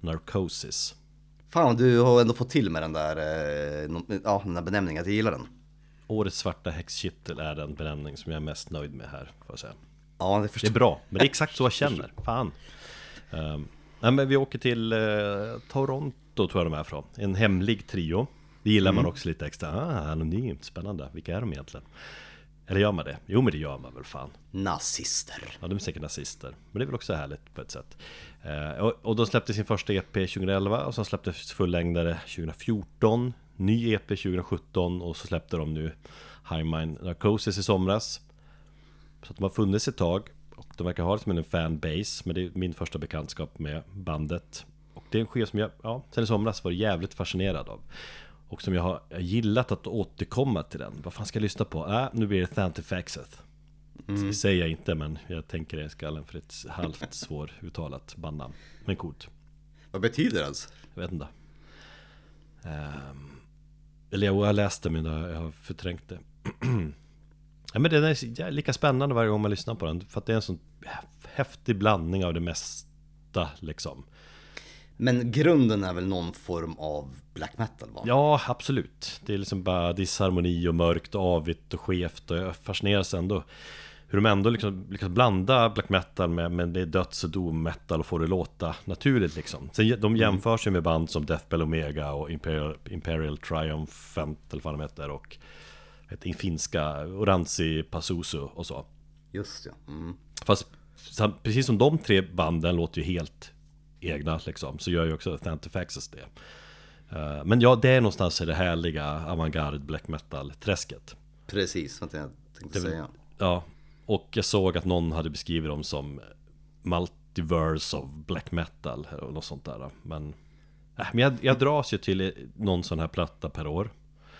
Narcosis. Fan, du har ändå fått till med den där, eh, ja, den där benämningen, jag gillar den. Årets svarta häxkittel är den benämning som jag är mest nöjd med här, får jag säga. Ja, det, det är bra, men det är exakt så jag känner. Fan. Um, nej, men vi åker till uh, Toronto, tror jag de är från. En hemlig trio. Det gillar mm. man också lite extra. Ah, anonymt, spännande. Vilka är de egentligen? Eller gör man det? Jo men det gör man väl fan Nazister Ja de är säkert nazister Men det är väl också härligt på ett sätt eh, och, och de släppte sin första EP 2011 och sen släpptes fullängdare 2014 Ny EP 2017 och så släppte de nu High Mind Narcosis i somras Så att de har funnits ett tag Och de verkar ha det som en fanbase Men det är min första bekantskap med bandet Och det är en skiva som jag, ja, sen i somras var jävligt fascinerad av och som jag har gillat att återkomma till den. Vad fan ska jag lyssna på? Äh, nu blir det Thantifaxeth mm. Det säger jag inte men jag tänker det i skallen för ett halvt svåruttalat bandnamn. Men coolt. Vad betyder det ens? Jag vet inte. Um, Eller jag har läst det men jag har förträngt det. Ja, men Den är lika spännande varje gång man lyssnar på den. För att det är en sån häftig blandning av det mesta liksom men grunden är väl någon form av black metal va? Ja, absolut. Det är liksom bara disharmoni och mörkt avigt och skevt och jag fascineras ändå hur de ändå liksom lyckas blanda black metal med, med det döds och doom metal och få det låta naturligt liksom. Sen de mm. jämför sig med band som Deathbell Omega och Imperial, Imperial Triumphant eller vad de heter och heter finska Oranzi Pazuzu och så. Just ja. Mm. Fast precis som de tre banden låter ju helt egna liksom, så gör ju också Thantifaxes det. Uh, men ja, det är någonstans i det härliga avantgarde black metal-träsket. Precis, vad jag tänkte det, säga. Ja, och jag såg att någon hade beskrivit dem som multiverse of black metal och något sånt där. Men, äh, men jag, jag dras ju till någon sån här platta per år.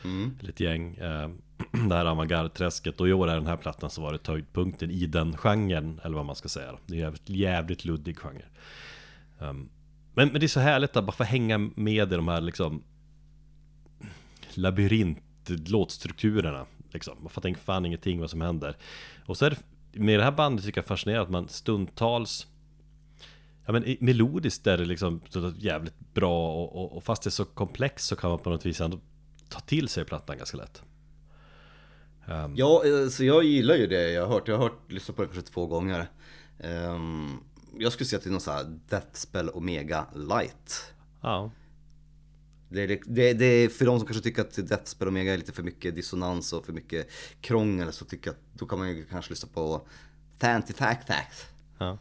Mm. Lite gäng. Uh, det här avantgarde-träsket och i år är den här plattan som varit höjdpunkten i den genren, eller vad man ska säga. Det är jävligt, jävligt luddig genre. Um, men, men det är så härligt att bara få hänga med i de här liksom labyrint låtstrukturerna liksom. Man fattar fan ingenting vad som händer. Och så är det, med det här bandet tycker jag fascinerande att man stundtals Ja men melodiskt är det liksom jävligt bra och, och, och, fast det är så komplext så kan man på något vis ändå ta till sig plattan ganska lätt. Um, ja, eh, så jag gillar ju det jag har hört. Jag har hört, lyssnat på det kanske två gånger. Um, jag skulle säga är någon sån här Deathspell Omega light. Ja. Det är, det, det är för de som kanske tycker att Deathspell Omega är lite för mycket dissonans och för mycket krångel så tycker jag att då kan man ju kanske lyssna på Fanty Fact Fact. Ja.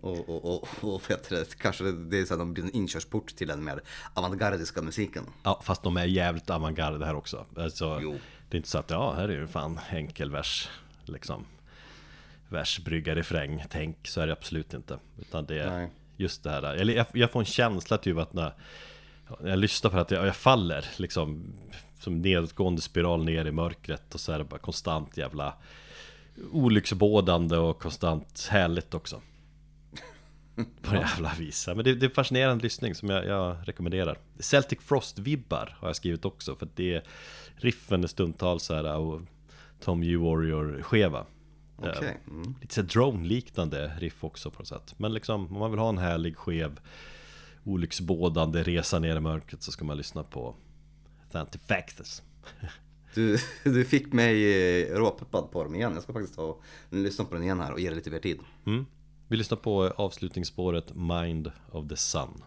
Och, och, och, och det, kanske det är så att de blir en inkörsport till den mer avantgardiska musiken. Ja, fast de är jävligt avantgarde här också. Alltså, det är inte så att, ja, här är ju fan enkel vers, liksom vers, brygga, refräng, tänk. Så är det absolut inte. Utan det är Nej. just det här. Eller jag, jag får en känsla typ att när, jag lyssnar på det att jag, jag faller liksom som nedåtgående spiral ner i mörkret och så är det bara konstant jävla olycksbådande och konstant härligt också. På jävla vis. Men det, det är fascinerande lyssning som jag, jag rekommenderar. Celtic Frost-vibbar har jag skrivit också för att det är riffen är stundtals så här och Tom U Warrior-skeva. Okay. Mm. Lite såhär drone-liknande riff också på något sätt. Men liksom om man vill ha en härlig, skev, olycksbådande resa ner i mörkret så ska man lyssna på Thantifactus. Du, du fick mig råpeppad på dem igen. Jag ska faktiskt ta lyssna på den igen här och ge det lite mer tid. Mm. Vi lyssnar på avslutningsspåret Mind of the Sun.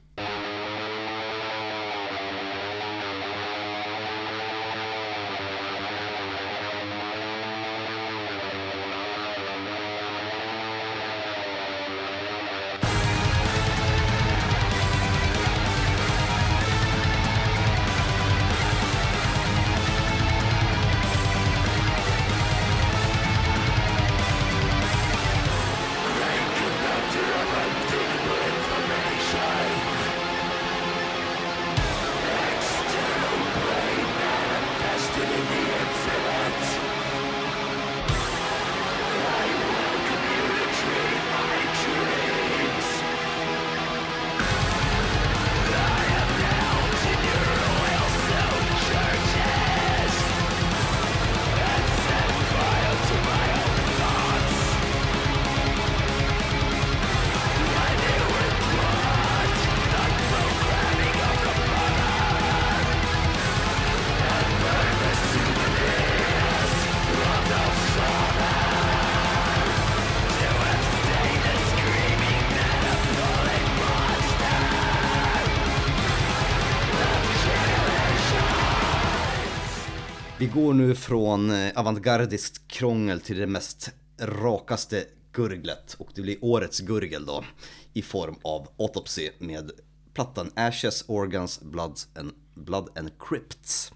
Går nu från eh, avantgardiskt krångel till det mest rakaste gurglet och det blir årets gurgel då i form av Autopsy med plattan Ashes, Organs, Bloods and, Blood and Crypts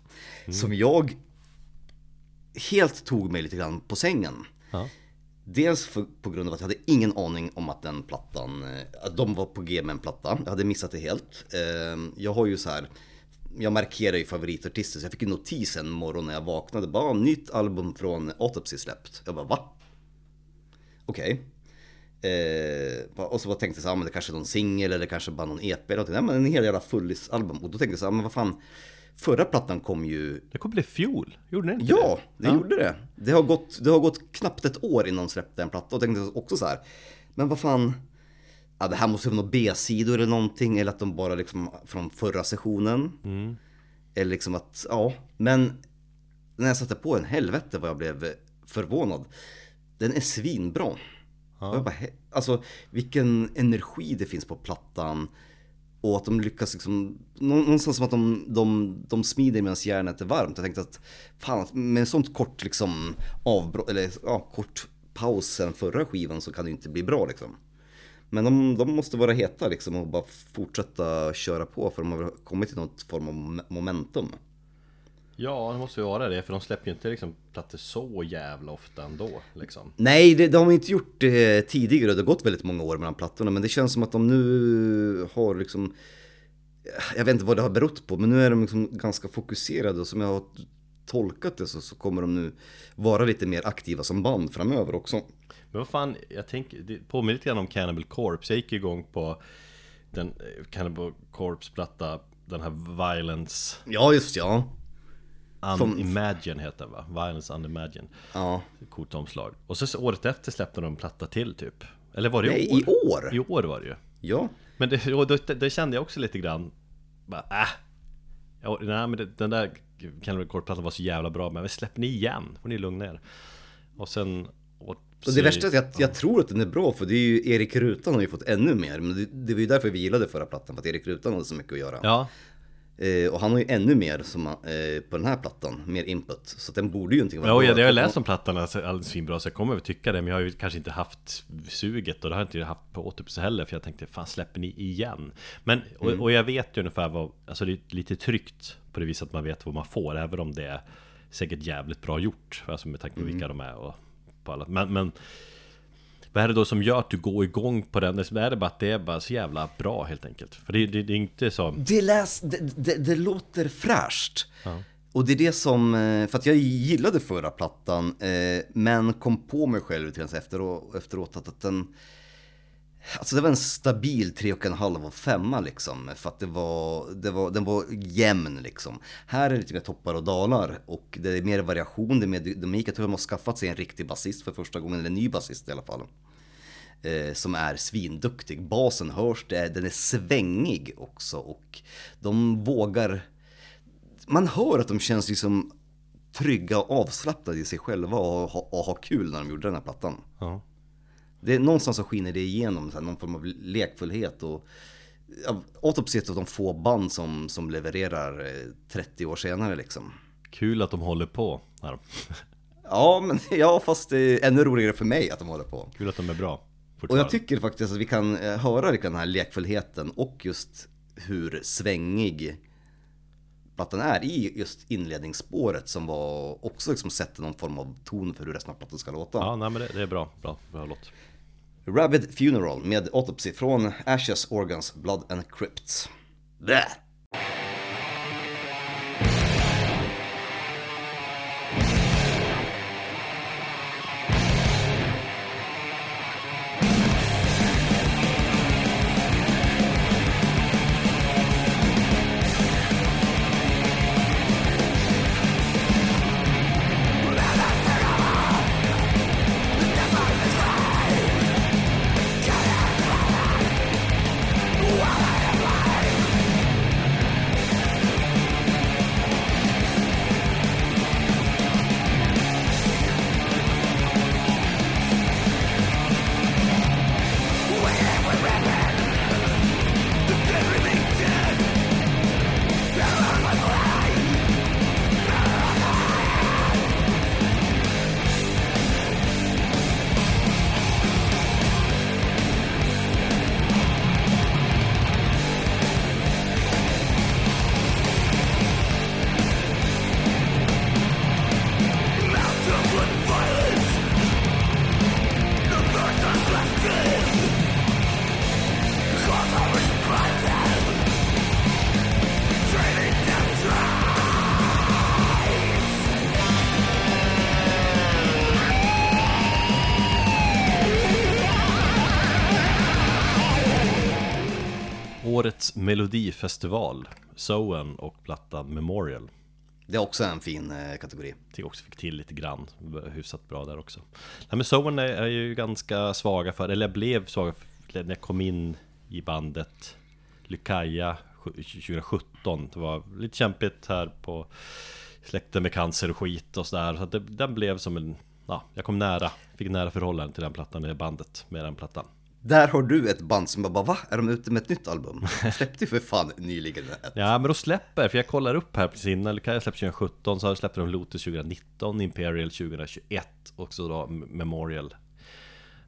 som jag helt tog mig lite grann på sängen. Ja. Dels för, på grund av att jag hade ingen aning om att den plattan, eh, att de var på G med en platta. Jag hade missat det helt. Eh, Jag har ju så här, jag markerar ju favoritartister så jag fick en notis en morgon när jag vaknade. Bara nytt album från Autopsy släppt. Jag bara va? Okej. Eh, och så tänkte jag så här, men det kanske är någon singel eller kanske bara någon EP eller någonting. Nej men en hel jävla fullis-album. Och då tänkte jag så här, men vad fan. Förra plattan kom ju Det kom bli fjol, gjorde den inte Ja, det? det gjorde det. Det har, gått, det har gått knappt ett år innan de släppte en platta och tänkte också så här. Men vad fan. Ja, det här måste vara några B-sidor eller någonting. Eller att de bara liksom från förra sessionen. Eller liksom att, ja. Men när jag satte på den, helvete vad jag blev förvånad. Den är svinbra. Och Jag bara, alltså vilken energi det finns på plattan. Och att de lyckas liksom, nå- någonstans som att de, de, de smider medan järnet är varmt. Jag tänkte att fan, med en sånt kort liksom avbrott, eller ja, kort paus sen förra skivan så kan det ju inte bli bra liksom. Men de, de måste vara heta liksom och bara fortsätta köra på för de har kommit till något form av mom- momentum. Ja, det måste ju vara det, för de släpper ju inte liksom plattor så jävla ofta ändå liksom. Nej, det, de har inte gjort det tidigare. Det har gått väldigt många år mellan plattorna. Men det känns som att de nu har liksom... Jag vet inte vad det har berott på, men nu är de liksom ganska fokuserade. Och som jag har tolkat det så, så kommer de nu vara lite mer aktiva som band framöver också. Men vad fan, jag tänker, det påminner lite grann om Cannibal Corpse. Jag gick igång på den eh, Cannibal Corpse-platta, den här Violence Ja, just ja. Som- Unimagine heter den va? Violence Unimagine. Ja. Coolt omslag. Och så året efter släppte de en platta till typ. Eller var det Nej, i år? i år? I år var det ju. Ja. Men det, det, det kände jag också lite grann bara, äh. Ja, nej men det, den där Cannibal Corpse-plattan var så jävla bra Men släpp ni igen, får ni lugna er Och sen och, Och det värsta är att jag, jag tror att den är bra för det är ju Erik Rutan har ju fått ännu mer. Men det, det var ju därför vi gillade förra plattan, för att Erik Rutan hade så mycket att göra. Ja, och han har ju ännu mer som, eh, på den här plattan, mer input. Så att den borde ju inte vara Ja, bra. ja, det har jag läst om plattan alldeles svinbra så jag kommer väl tycka det Men jag har ju kanske inte haft suget och det har jag inte haft på Autopsy heller För jag tänkte, fan släpper ni igen? Men, och, och jag vet ju ungefär vad Alltså det är lite tryggt på det viset att man vet vad man får Även om det är säkert jävligt bra gjort Alltså med tanke på vilka de är och på alla Men, men vad är det då som gör att du går igång på den? Är det bara att det är bara så jävla bra helt enkelt? För det, det, det är inte så... Det, läs, det, det, det låter fräscht. Och det är det som, eh, för att jag gillade förra plattan, eh, men kom på mig själv lite grann efteråt, att den, alltså det var en stabil 3,5 och 5 liksom. För att det var, det var, den var jämn liksom. Här är det lite mer toppar och dalar och det är mer variation, det är mer dynamik. Jag tror de har skaffat sig en riktig basist för första gången, eller en ny basist i alla fall eh, som är svinduktig. Basen hörs, det är, den är svängig också och de vågar... Man hör att de känns liksom trygga och avslappnade i sig själva och ha, och ha kul när de gjorde den här plattan. Ja. Det är någonstans så skiner det igenom, här, någon form av lekfullhet och ja, Autopsy av de få band som, som levererar eh, 30 år senare liksom. Kul att de håller på här. Ja, men ja, fast det är ännu roligare för mig att de håller på. Kul att de är bra Och jag tycker faktiskt att vi kan eh, höra den här lekfullheten och just hur svängig plattan är i just inledningsspåret som var också liksom sätter någon form av ton för hur resten av plattan ska låta. Ja, nej men det, det är bra, bra, bra låt Rabid Funeral med Autopsy från Ashes, Organs, Blood and Crypts. Bleh. Årets Melodifestival, Soen och plattan Memorial. Det är också en fin eh, kategori. Tycker också fick till lite grann, hyfsat bra där också. Nej men Soen är, är ju ganska svaga för, eller jag blev svaga för, när jag kom in i bandet Lykaja 2017. Det var lite kämpigt här på släkten med cancer och skit och sådär. Så att det, den blev som en, ja, jag kom nära, fick nära förhållande till den plattan, det bandet med den plattan. Där har du ett band som bara, va? Är de ute med ett nytt album? De släppte ju för fan nyligen ett. Ja men de släpper, för jag kollar upp här precis innan, Lukaja släppte 2017, så släppte de Lotus 2019, Imperial 2021 och så då Memorial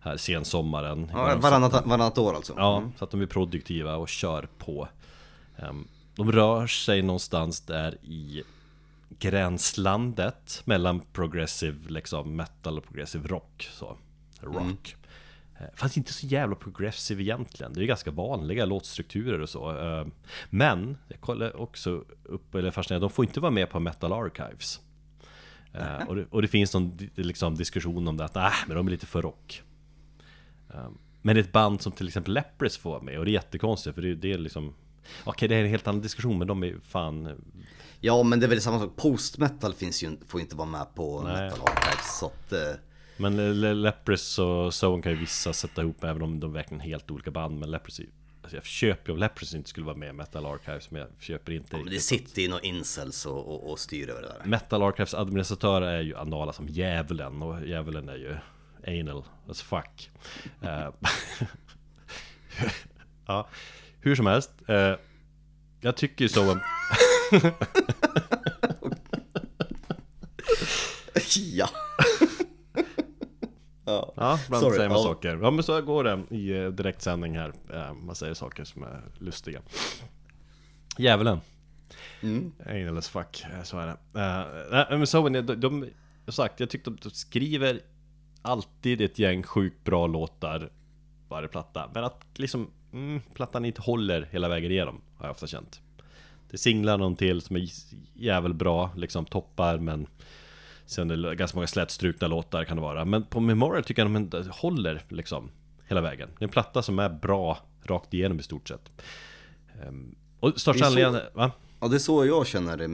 här sensommaren. Ja, varannat, varannat år alltså? Ja, mm. så att de är produktiva och kör på. Ehm, de rör sig någonstans där i gränslandet mellan progressive liksom metal och progressive rock. Så, rock. Mm. Fast inte så jävla progressive egentligen. Det är ju ganska vanliga låtstrukturer och så. Ehm, men, jag kollar också upp, eller fascinerande, de får inte vara med på Metal Archives. Mm. Och, det, och, det, finns någon liksom, diskussion om det att, äh, men de är lite för rock. Men ett band som till exempel Leprous får vara med och det är jättekonstigt för det, det är liksom Okej det är en helt annan diskussion men de är fan Ja men det är väl samma sak, post-metal finns ju, får inte vara med på Nej. metal archives så att eh... Men Leprous och Zone kan ju vissa sätta ihop även om de är verkligen helt olika band Men Leprous Alltså jag köper ju om Leprous inte skulle vara med i Metal Archives Men jag köper inte ja, men Det sitter ju några incels och, och, och styr över det där Metal Archives administratörer är ju anala som djävulen Och djävulen är ju anal as fuck. Uh, ja, hur som helst. Uh, jag tycker ju så. ja. Ja. Ja, ibland Sorry, säger man saker. Ja men så går det i eh, direktsändning här. Man säger saker som är lustiga. Djävulen. Mm. Anal as fuck, så är det. Uh, men så, de, de, sagt, jag tyckte de skriver alltid ett gäng sjukt bra låtar varje platta. Men att liksom mm, plattan inte håller hela vägen igenom har jag ofta känt. Det singlar någon till som är jävligt bra, liksom toppar men Sen är det ganska många slätstrukna låtar kan det vara. Men på Memorial tycker jag de inte håller liksom hela vägen. Det är en platta som är bra rakt igenom i stort sett. Ehm, och största anledningen, va? Ja det är så jag känner det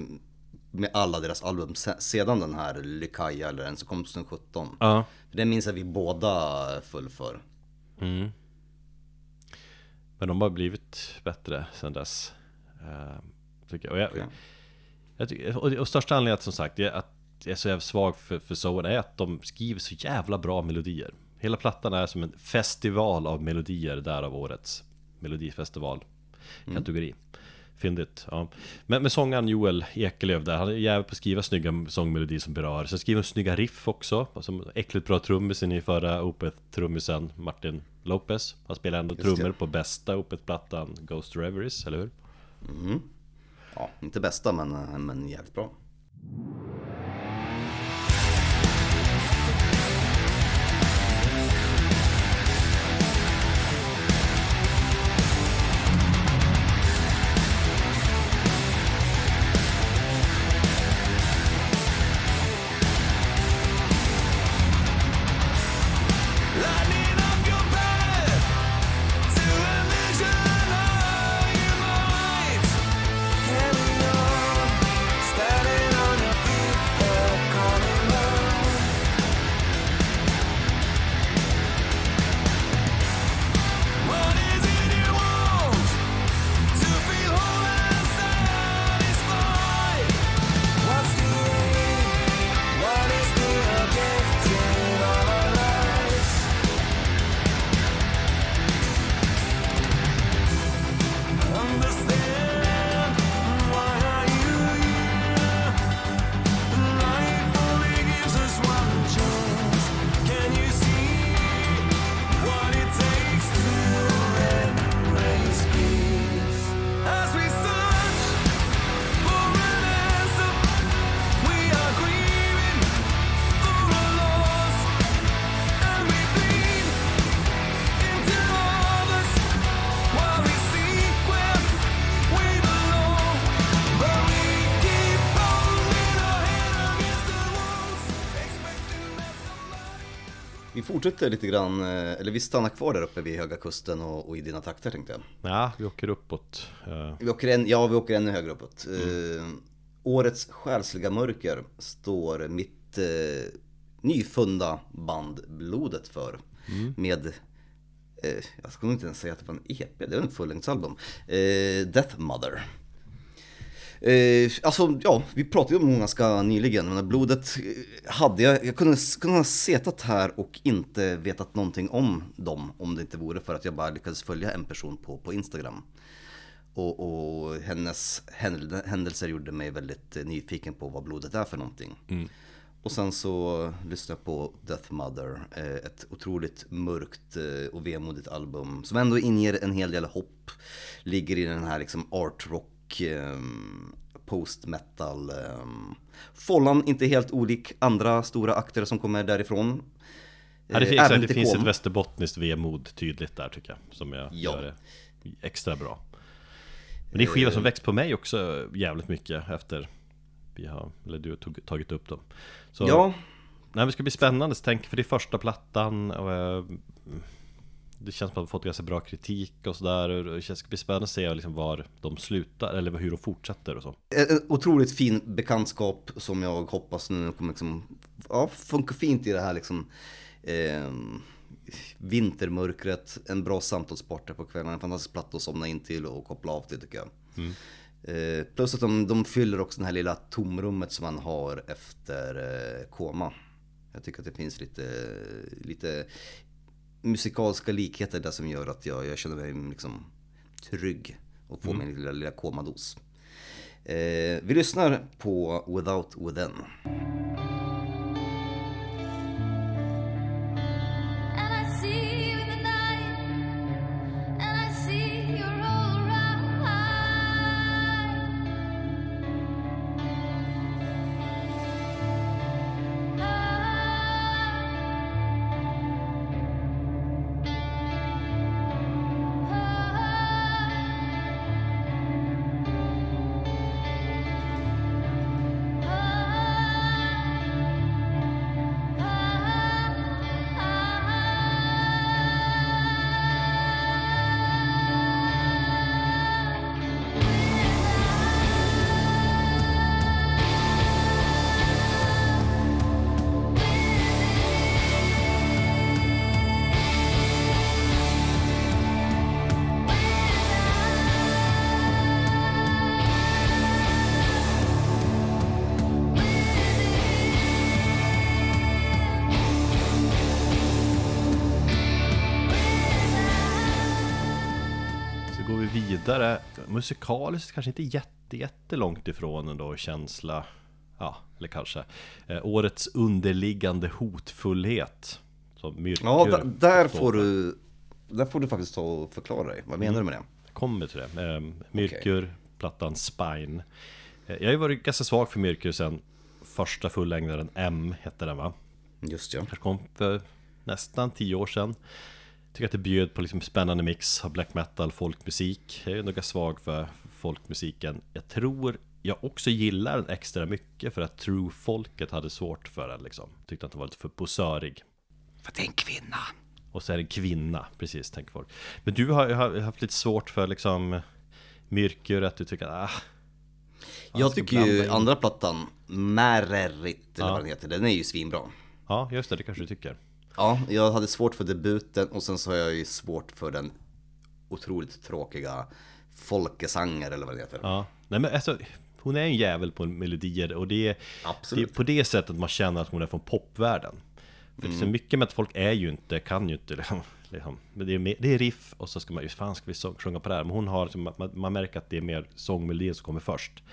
med alla deras album sedan den här Lykaja eller den som kom 2017. Ja. Det minns jag vi båda föll för. Mm. Men de har blivit bättre sen dess. Uh, tycker jag. Och, jag, okay. jag tycker, och, och största anledningen som sagt är att är så jävla svag för, för Soen är att de skriver så jävla bra melodier. Hela plattan är som en festival av melodier där av årets melodifestival kategori. Mm. Fyndigt, ja. Men med sångaren Joel Ekelöf där, han är jävligt på att skriva snygga sångmelodier som berör. Sen skriver han snygga riff också. Som äckligt bra trummisen i förra Opeth-trummisen Martin Lopez. Han spelar ändå trummor på bästa Opeth-plattan Ghost Reveries, eller hur? Mm. Ja, inte bästa men, men jävligt bra. Fortsätter lite grann, eh, eller vi stannar kvar där uppe vid Höga Kusten och, och i dina trakter tänkte jag. Ja, vi åker uppåt. eh, Vi åker en, ja, vi åker ännu högre uppåt. Eh, årets själsliga mörker står mitt eh, nyfunda band Blodet för. Med, eh, jag skulle inte ens säga att det var en EP, det var en fullängdsalbum. Eh, Death Mother. Eh, alltså ja, vi pratade ju om dem ganska nyligen, men blodet eh, hade jag, jag kunde, kunde ha setat här och inte vetat någonting om dem om det inte vore för att jag bara lyckades följa en person på, på Instagram. Och, och hennes händel- händelser gjorde mig väldigt eh, nyfiken på vad blodet är för någonting. Och sen så lyssnade jag på Death Mother, eh, ett otroligt mörkt och vemodigt album som ändå inger en hel del hopp. Ligger i den här liksom art rock, eh, post metal eh, Follan inte helt olik andra stora akter som kommer därifrån. Ja, det, Eh, finns- även det finns ett västerbottniskt vemod tydligt där tycker jag Som jag Ja. gör det extra bra. Men det är en skiva som växt på mig också jävligt mycket efter vi har, eller du har tagit upp dem. Så, Ja, nej, det ska bli spännande, tänk, för det är första plattan och eh, Det känns som att de fått ganska bra kritik och sådär och Det ska bli spännande att se liksom var de slutar, eller hur de fortsätter och så en en otroligt fin bekantskap som jag hoppas nu kommer liksom, ja, funka fint i det här liksom eh, vintermörkret, en bra samtalspartner på kvällen, en fantastisk platta att somna in till och koppla av till tycker jag. Eh, plus att de, de fyller också det här lilla tomrummet som man har efter eh, koma. Jag tycker att det finns lite, lite musikaliska likheter där som gör att jag, jag känner mig liksom trygg och får min lilla, lilla komados. Eh, vi lyssnar på Without Within. Musikaliskt kanske inte jätte, jättelångt ifrån ändå känsla Ja, eller kanske eh, Årets underliggande hotfullhet Som Ja, där står får du där får du faktiskt ta och förklara dig. Vad menar du med det? Kommer till det eh, Myrkur, plattan Spine eh, Jag har ju varit ganska svag för Myrkur sen Första fullängdaren M hette den va? Just ja. Kanske kom för nästan tio år sedan Tycker att det bjöd på liksom spännande mix av black metal, folkmusik. Jag är nog svag för folkmusiken. Jag tror jag också gillar den extra mycket för att true-folket hade svårt för den liksom. Tyckte att den var lite för posörig. För det är en kvinna. Och så är det en kvinna, precis tänker folk. Men du har, har haft lite svårt för liksom Myrkur, att du tycker ah, Jag tycker ju in. andra plattan, Märerit eller Ja. vad den heter, den är ju svinbra. Ja, just det, det kanske du tycker Ja, jag hade svårt för debuten och sen så har jag ju svårt för den otroligt tråkiga Folkesanger eller vad det heter. Ja, nej men alltså Hon är en jävel på melodier och det är, det är på det sättet man känner att hon är från popvärlden För så mycket med att folk är ju inte, kan ju inte liksom, liksom. Men det är, det är riff och så ska man ju, fan ska vi sjunga på det här? Men hon har, man, man märker att det är mer sångmelodin som kommer först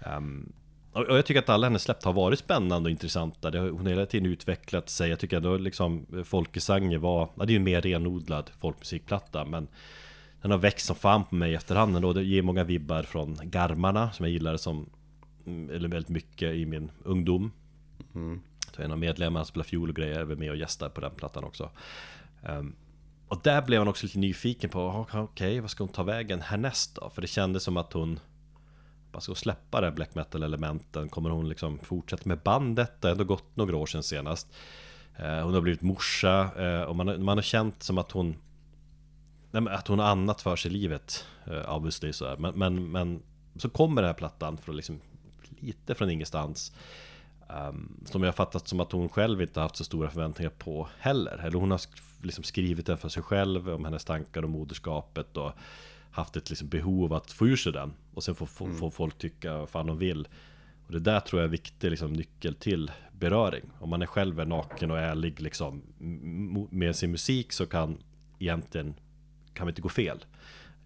Ehm, och jag tycker att alla hennes släpp har varit spännande och intressanta. Det har, Hon har hela tiden utvecklat sig. Jag tycker ändå liksom Folkesanger var, ja, det är ju en mer renodlad folkmusikplatta men Den har växt som fan på mig efterhand ändå. Det ger många vibbar från Garmarna som jag gillade som mm, Eller väldigt mycket i min ungdom. Så en av medlemmarna spelar fiol och grejer, är med och gästar på den plattan också. Ehm, Och där blev man också lite nyfiken på, "Ah, okej, vad ska hon ta vägen härnäst då? För det kändes som att hon bara ska släppa det här black metal elementen Kommer hon liksom fortsätta med bandet? Det har ändå gått några år sedan senast eh, Hon har blivit morsa eh, och man har, man har känt som att hon Nej, att hon har annat för sig i livet eh, Obviously så här. Men, men, men så kommer den här plattan från liksom Lite från ingenstans um, Som jag har fattat som att hon själv inte har haft så stora förväntningar på heller Eller hon har liksom skrivit den för sig själv Om hennes tankar om moderskapet och Haft ett liksom behov att få ur sig den Och sen får få, få folk tycka vad fan de vill Och det där tror jag är viktig liksom, nyckel till beröring Om man är själv är naken och ärlig liksom Med sin musik så kan egentligen kan vi inte gå fel.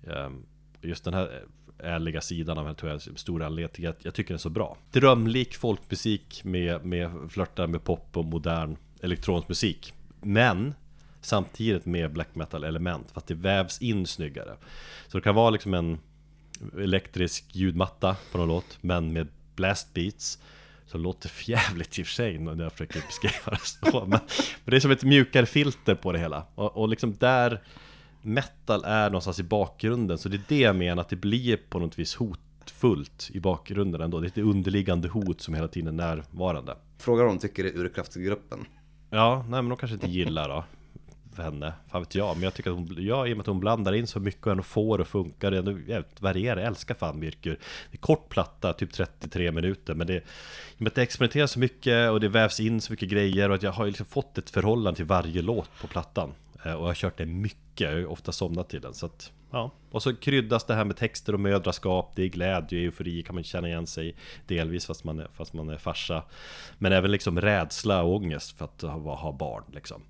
Ehm, Just den här ärliga sidan av henne tror jag är en stor anledning till att jag tycker den är så bra. Drömlik folkmusik med, med flörtar med pop och modern elektronisk musik. Men samtidigt med black metal element för att det vävs in snyggare. Så det kan vara liksom en elektrisk ljudmatta på någon låt men med blast beats så det låter jävligt i och för sig när jag försöker beskriva det så. Men, men det är som ett mjukare filter på det hela. Och, och liksom där metal är någonstans i bakgrunden Så det är det jag menar, att det blir på något vis hotfullt i bakgrunden ändå. Det är ett underliggande hot som hela tiden är närvarande. Frågar om tycker det är urkraftgruppen. Ja, nej men de kanske inte gillar då för henne, fan vet jag Men jag tycker att hon, ja, i och med att hon blandar in så mycket och ändå får det att funka Det är ändå jävligt varierar, jag älskar fan Mirkur. Det är kort platta, typ 33 minuter Men det, i och med att det experimenteras så mycket och det vävs in så mycket grejer Och att jag har liksom fått ett förhållande till varje låt på plattan eh, Och jag har kört det mycket, jag har ju ofta somnat till den så att Ja, och så kryddas det här med texter och mödraskap Det är glädje, eufori kan man känna igen sig Delvis fast man är, fast man är farsa. Men även liksom rädsla och ångest för att ha, ha barn liksom.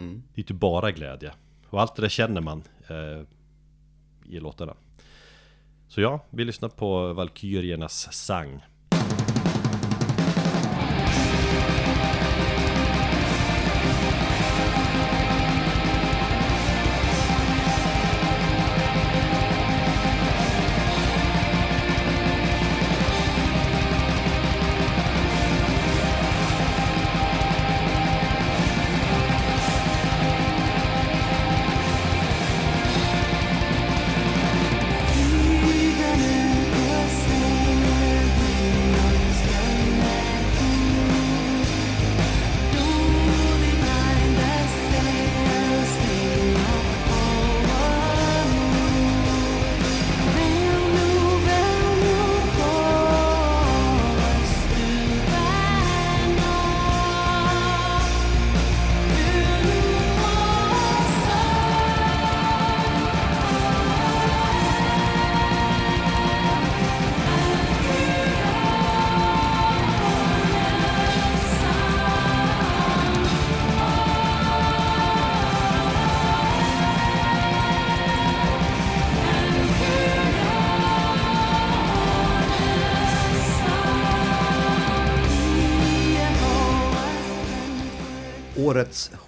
Mm. Det är inte typ bara glädje. Och allt det där känner man eh, I låtarna. Så ja, vi lyssnar på Valkyriernas sang.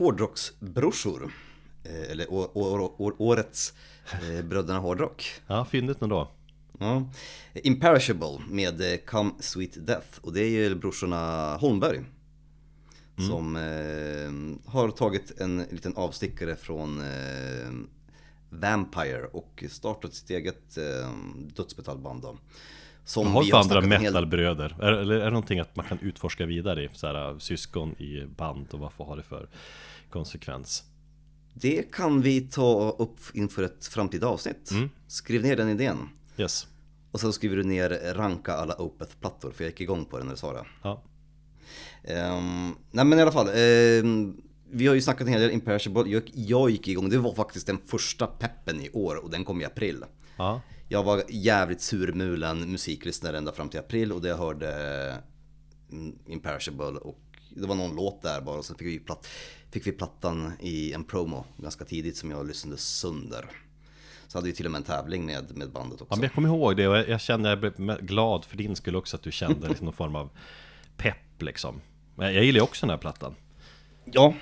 Hårdrocksbrorsor. Eh, Eller å, å, å, årets eh, Bröderna Hårdrock. Ja, fyndigt nog då Ja. Imperishable med eh, Come Sweet Death. Och det är ju brorsorna Holmberg. Som eh, har tagit en liten avstickare från eh, Vampire och startat sitt eget eh, dödsmetallband då. Som Vad har vi för andra hel- metalbröder? Är, eller är det någonting att man kan utforska vidare i? Så här, syskon i band och vad får ha det för konsekvens? Det kan vi ta upp inför ett framtida avsnitt. Mm. Skriv ner den idén. Yes Och sen skriver du ner ranka alla Opeth-plattor, för jag gick igång på det när du sa det. Ja, Ehm, nej men i alla fall, ehm, vi har ju snackat en hel del Imperishable. Jag, jag gick igång, det var faktiskt den första peppen i år och den kom i april. ja, Jag var jävligt surmulen musiklyssnare ända fram till april och det jag hörde mm, Imperishable och det var någon låt där bara och sen fick vi, platt, fick vi plattan i en promo ganska tidigt som jag lyssnade sönder. Så hade vi till och med en tävling med, med bandet också. ja men jag kommer ihåg det och jag, jag kände, jag blev glad för din skull också att du kände liksom någon form av pepp liksom. Men jag gillar ju också den här plattan. Ja, Jag,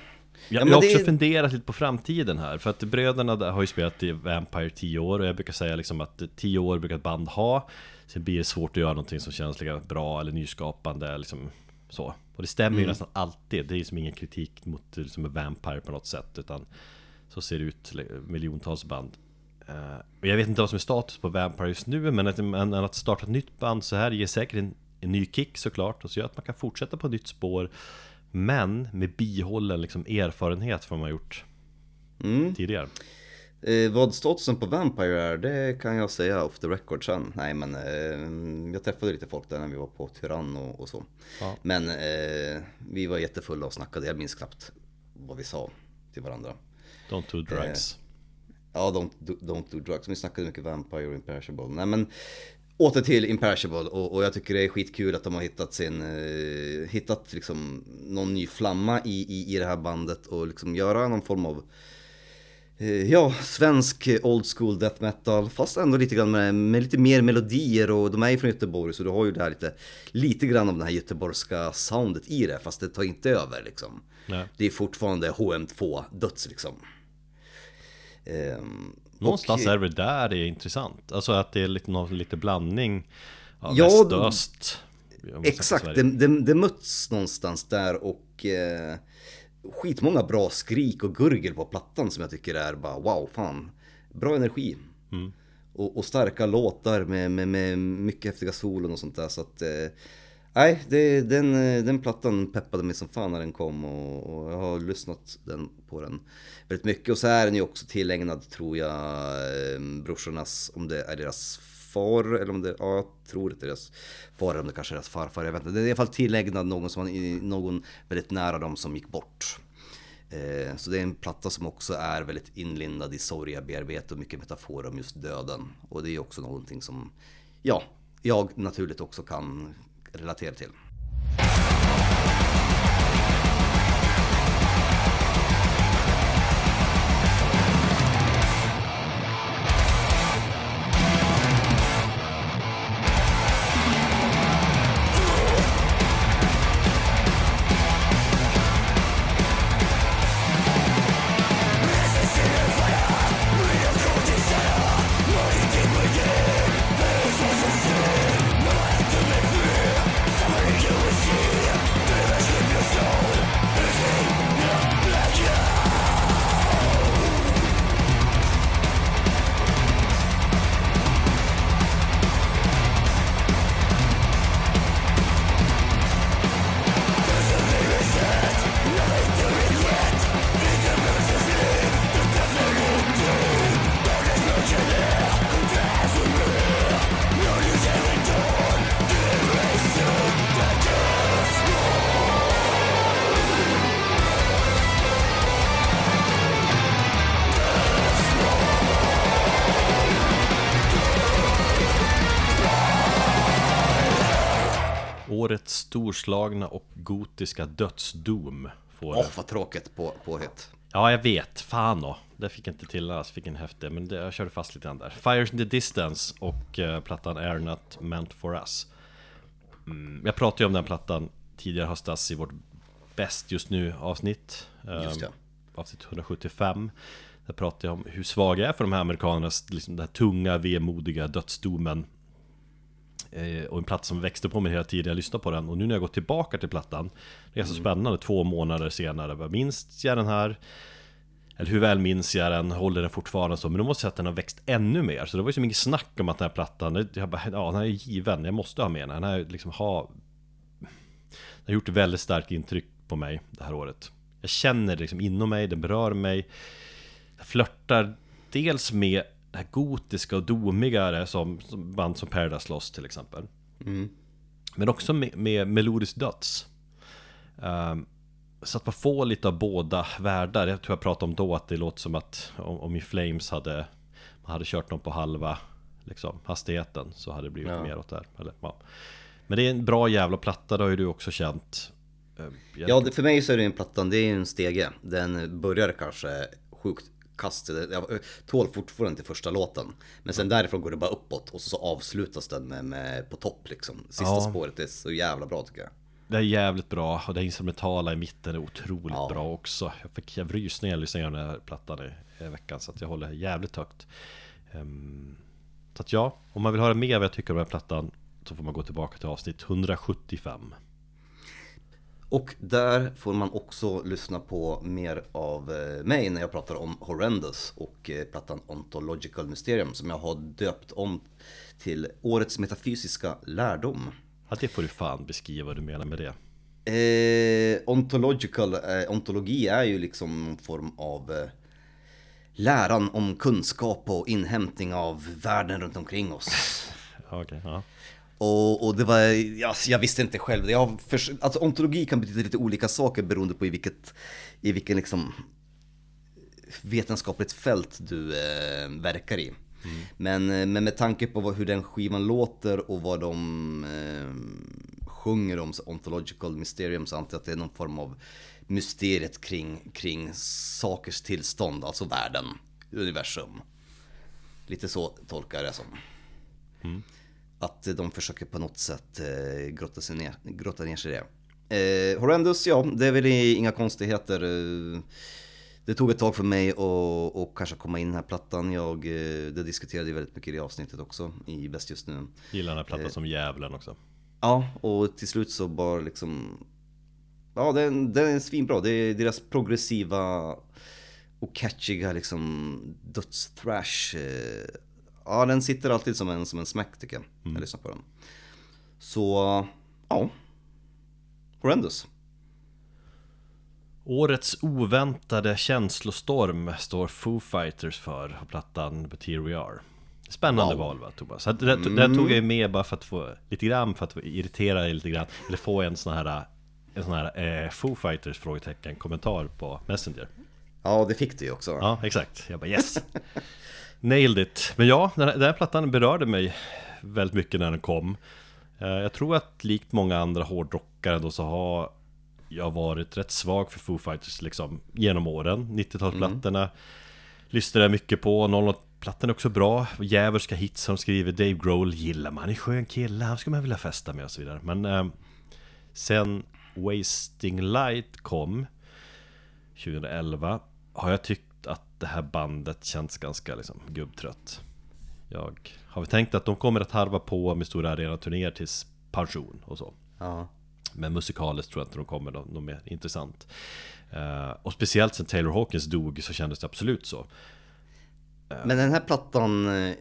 Ja, jag har det också är- funderat lite på framtiden här För att bröderna där har ju spelat i Vampire 10 år Och jag brukar säga liksom att 10 år brukar ett band ha. Sen blir det svårt att göra någonting som känns lika bra eller nyskapande liksom så Och det stämmer ju nästan alltid. Det är liksom ingen kritik mot liksom Vampire på något sätt Utan så ser det ut miljontals band. Eh, Och jag vet inte vad som är status på Vampire just nu Men att, men att starta ett nytt band så här ger säkert en, en ny kick såklart Och så gör att man kan fortsätta på ett nytt spår Men med bihållen liksom erfarenhet från vad man gjort Mm. tidigare Eh, vad statusen på Vampire är, det kan jag säga off the record sen. Nej men eh, jag träffade lite folk där när vi var på Tyrann och, och så. Ja. Men eh, vi var jättefulla och snackade, jag minns knappt vad vi sa till varandra. Don't do drugs Ja, don't do, don't do drugs. Vi snackade mycket Vampire och Imperishable. Nej men åter till Imperishable och, och jag tycker det är skitkul att de har hittat sin, eh, hittat liksom någon ny flamma i, i, i det här bandet och liksom göra någon form av eh, Ja, svensk old school death metal fast ändå lite grann med, med lite mer melodier och de är ju från Göteborg så du har ju det här lite, lite grann av det här göteborgska soundet i det fast det tar inte över liksom. Nej. Det är fortfarande HM2 döds liksom. Ehm, Någonstans och- är det där det är intressant Alltså att det är lite, någon, lite blandning av Ja, väst och öst Exakt, det, det, det möts någonstans där och eh, skitmånga bra skrik och gurgel på plattan som jag tycker är bara wow, fan. Bra energi. Mm. Och, och starka låtar med, med, med mycket häftiga solon och sånt där så att eh, Nej, det, den, eh, den plattan peppade mig som fan när den kom och, och jag har lyssnat den, på den väldigt mycket. Och så är den ju också tillägnad, tror jag, eh, brorsornas, om det är deras far eller om det, ja jag tror det är deras far eller om det kanske är deras farfar, jag vet inte. Det är i alla fall tillägnad någon, som, någon väldigt nära dem som gick bort. Eh, Så det är en platta som också är väldigt inlindad i sorgebearbete och mycket metaforer om just döden. Och det är också någonting som, ja, jag naturligt också kan relatera till. Storslagna och gotiska dödsdom får Åh, det. vad tråkigt på, påhitt. Ja, jag vet. Fan då. Det fick jag inte till alls. Fick en häftig. Men det, jag körde fast lite grann där. Fires in the distance och eh, plattan Are Not Meant For Us. Mm, jag pratade ju om den plattan tidigare höstas i vårt Bäst just nu avsnitt. Eh, Just det. Avsnitt 175. Där pratade jag om hur svaga jag är för de här amerikanernas, liksom den här tunga, vemodiga dödsdomen. Eh, och en platta som växte på mig hela tiden. Jag lyssnade på den. Och nu när jag gått tillbaka till plattan Det är så spännande. Två månader senare Minns jag den här? Eller hur väl minns jag den? Håller den fortfarande så? Men då måste jag säga att den har växt ännu mer. Så det var ju så mycket snack om att den här plattan Jag bara, ja den här är given. Jag måste ha med den Den här liksom har Den har gjort väldigt starkt intryck på mig det här året. Jag känner det liksom inom mig, den berör mig. Jag flörtar dels med det här gotiska och domigare som, som band som Paradise Lost till exempel Men också med, med melodisk döds Ehm, Så att man får lite av båda världar Jag tror jag pratade om då att det låter som att om, om i Flames hade Man hade kört dem på halva liksom, hastigheten så hade det blivit Ja. mer åt det här eller, ja. Men det är en bra jävla platta, det har ju du också känt jag- Ja, det, för mig så är det en plattan, det är en stege. Den börjar kanske sjukt kast. Jag tål fortfarande till första låten. Men sen därifrån går det bara uppåt och så, avslutas den med, med på topp liksom. Sista Ja. spåret är så jävla bra tycker jag. Det är jävligt bra och det instrumentala i mitten är otroligt Ja. bra också Jag fick jag rysningar när jag lyssnade på den här plattan i, i veckan Så att jag håller jävligt högt Ehm, Så att ja, om man vill höra mer vad jag tycker om den här plattan Så får man gå tillbaka till avsnitt 175 Och där får man också lyssna på mer av eh, mig när jag pratar om Horrendous och eh, plattan Ontological Mysterium som jag har döpt om till Årets metafysiska lärdom. Ja det får du fan beskriva vad du menar med det Eh, ontological, eh, ontologi är ju liksom någon form av eh, läran om kunskap och inhämtning av världen runt omkring oss. Okej, ja. Och, och det var, ja, jag visste inte själv. Jag förs- alltså ontologi kan betyda lite olika saker beroende på i vilket, i vilken liksom vetenskapligt fält du eh, verkar i. Men, eh, men med tanke på vad, hur den skivan låter och vad de eh, sjunger om, ontological mysterium, så antar jag att det är någon form av mysteriet kring, kring sakers tillstånd, alltså världen, universum. Lite så tolkar jag det som. Att de försöker på något sätt eh, grotta, sig ner, grotta ner sig i det. Eh, Horrendous, ja, det är väl inga konstigheter. Eh, det tog ett tag för mig att och kanske komma in i den här plattan. Jag, eh, det diskuterade vi väldigt mycket i det avsnittet också, i Bäst just nu. Gillar den här plattan som djävulen också. Ja, och till slut så bara liksom... Ja, den, den är svinbra. Det är deras progressiva och catchiga liksom dödsthrash. Ja, den sitter alltid som en, som en smack tycker jag. när Jag lyssnar på den. Så, ja. Horrendous. Årets oväntade känslostorm står Foo Fighters för på plattan But Here We Are. Spännande Wow. val va Tobias? Det, det, det tog jag med bara för att få lite grann, för att irritera dig lite grann. Eller få en sån här, en sån här eh, Foo Fighters frågetecken kommentar på Messenger. Ja, det fick du ju också. Ja, exakt. Jag bara yes! Nailed it! Men ja, den här, den här plattan berörde mig väldigt mycket när den kom. Eh, Jag tror att likt många andra hårdrockare då så har jag varit rätt svag för Foo Fighters liksom genom åren. 90-talsplattorna lyssnade jag mycket på. 00-plattan är också bra. Djävulska hits som skriver Dave Grohl gillar man. En skön kille, han skulle man vilja festa med och så vidare. Men eh, sen Wasting Light kom 2011 har jag tyckt det här bandet känns ganska liksom gubbtrött. Jag har väl tänkt att de kommer att harva på med stora arenaturnéer tills pension och så. Ja. Men musikaliskt tror jag inte de kommer något, något mer intressant. Eh, och speciellt sen Taylor Hawkins dog så kändes det absolut så. Men den här plattan, eh,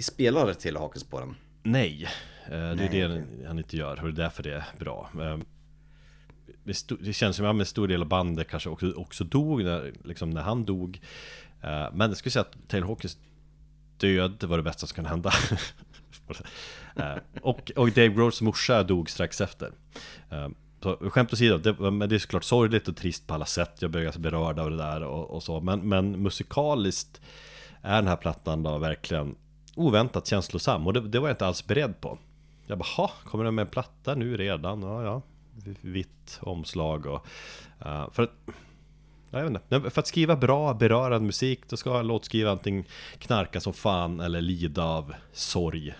spelar till Hakens på den? Nej, det är Nej, det han inte gör och det är därför det är bra. Det känns som att en stor del av bandet kanske också, också dog när, liksom när han dog. Eh, men jag skulle säga att Taylor Hawkins död var det bästa som kunde hända. Eh, och, och Dave Grohls morsa dog strax efter. Eh, så skämt åsido, det, men det är såklart sorgligt och trist på alla sätt. Jag blev ganska berörd av det där och, och så. Men, men musikaliskt är den här plattan då verkligen oväntat känslosam. Och det, det var jag inte alls beredd på. Jag bara, "Ha, kommer den med en platta nu redan? Ja, ja. Vitt omslag och... Uh, för att... Jag vet inte. För att skriva bra, berörande musik, då ska låtskrivaren antingen knarka som fan eller lida av sorg.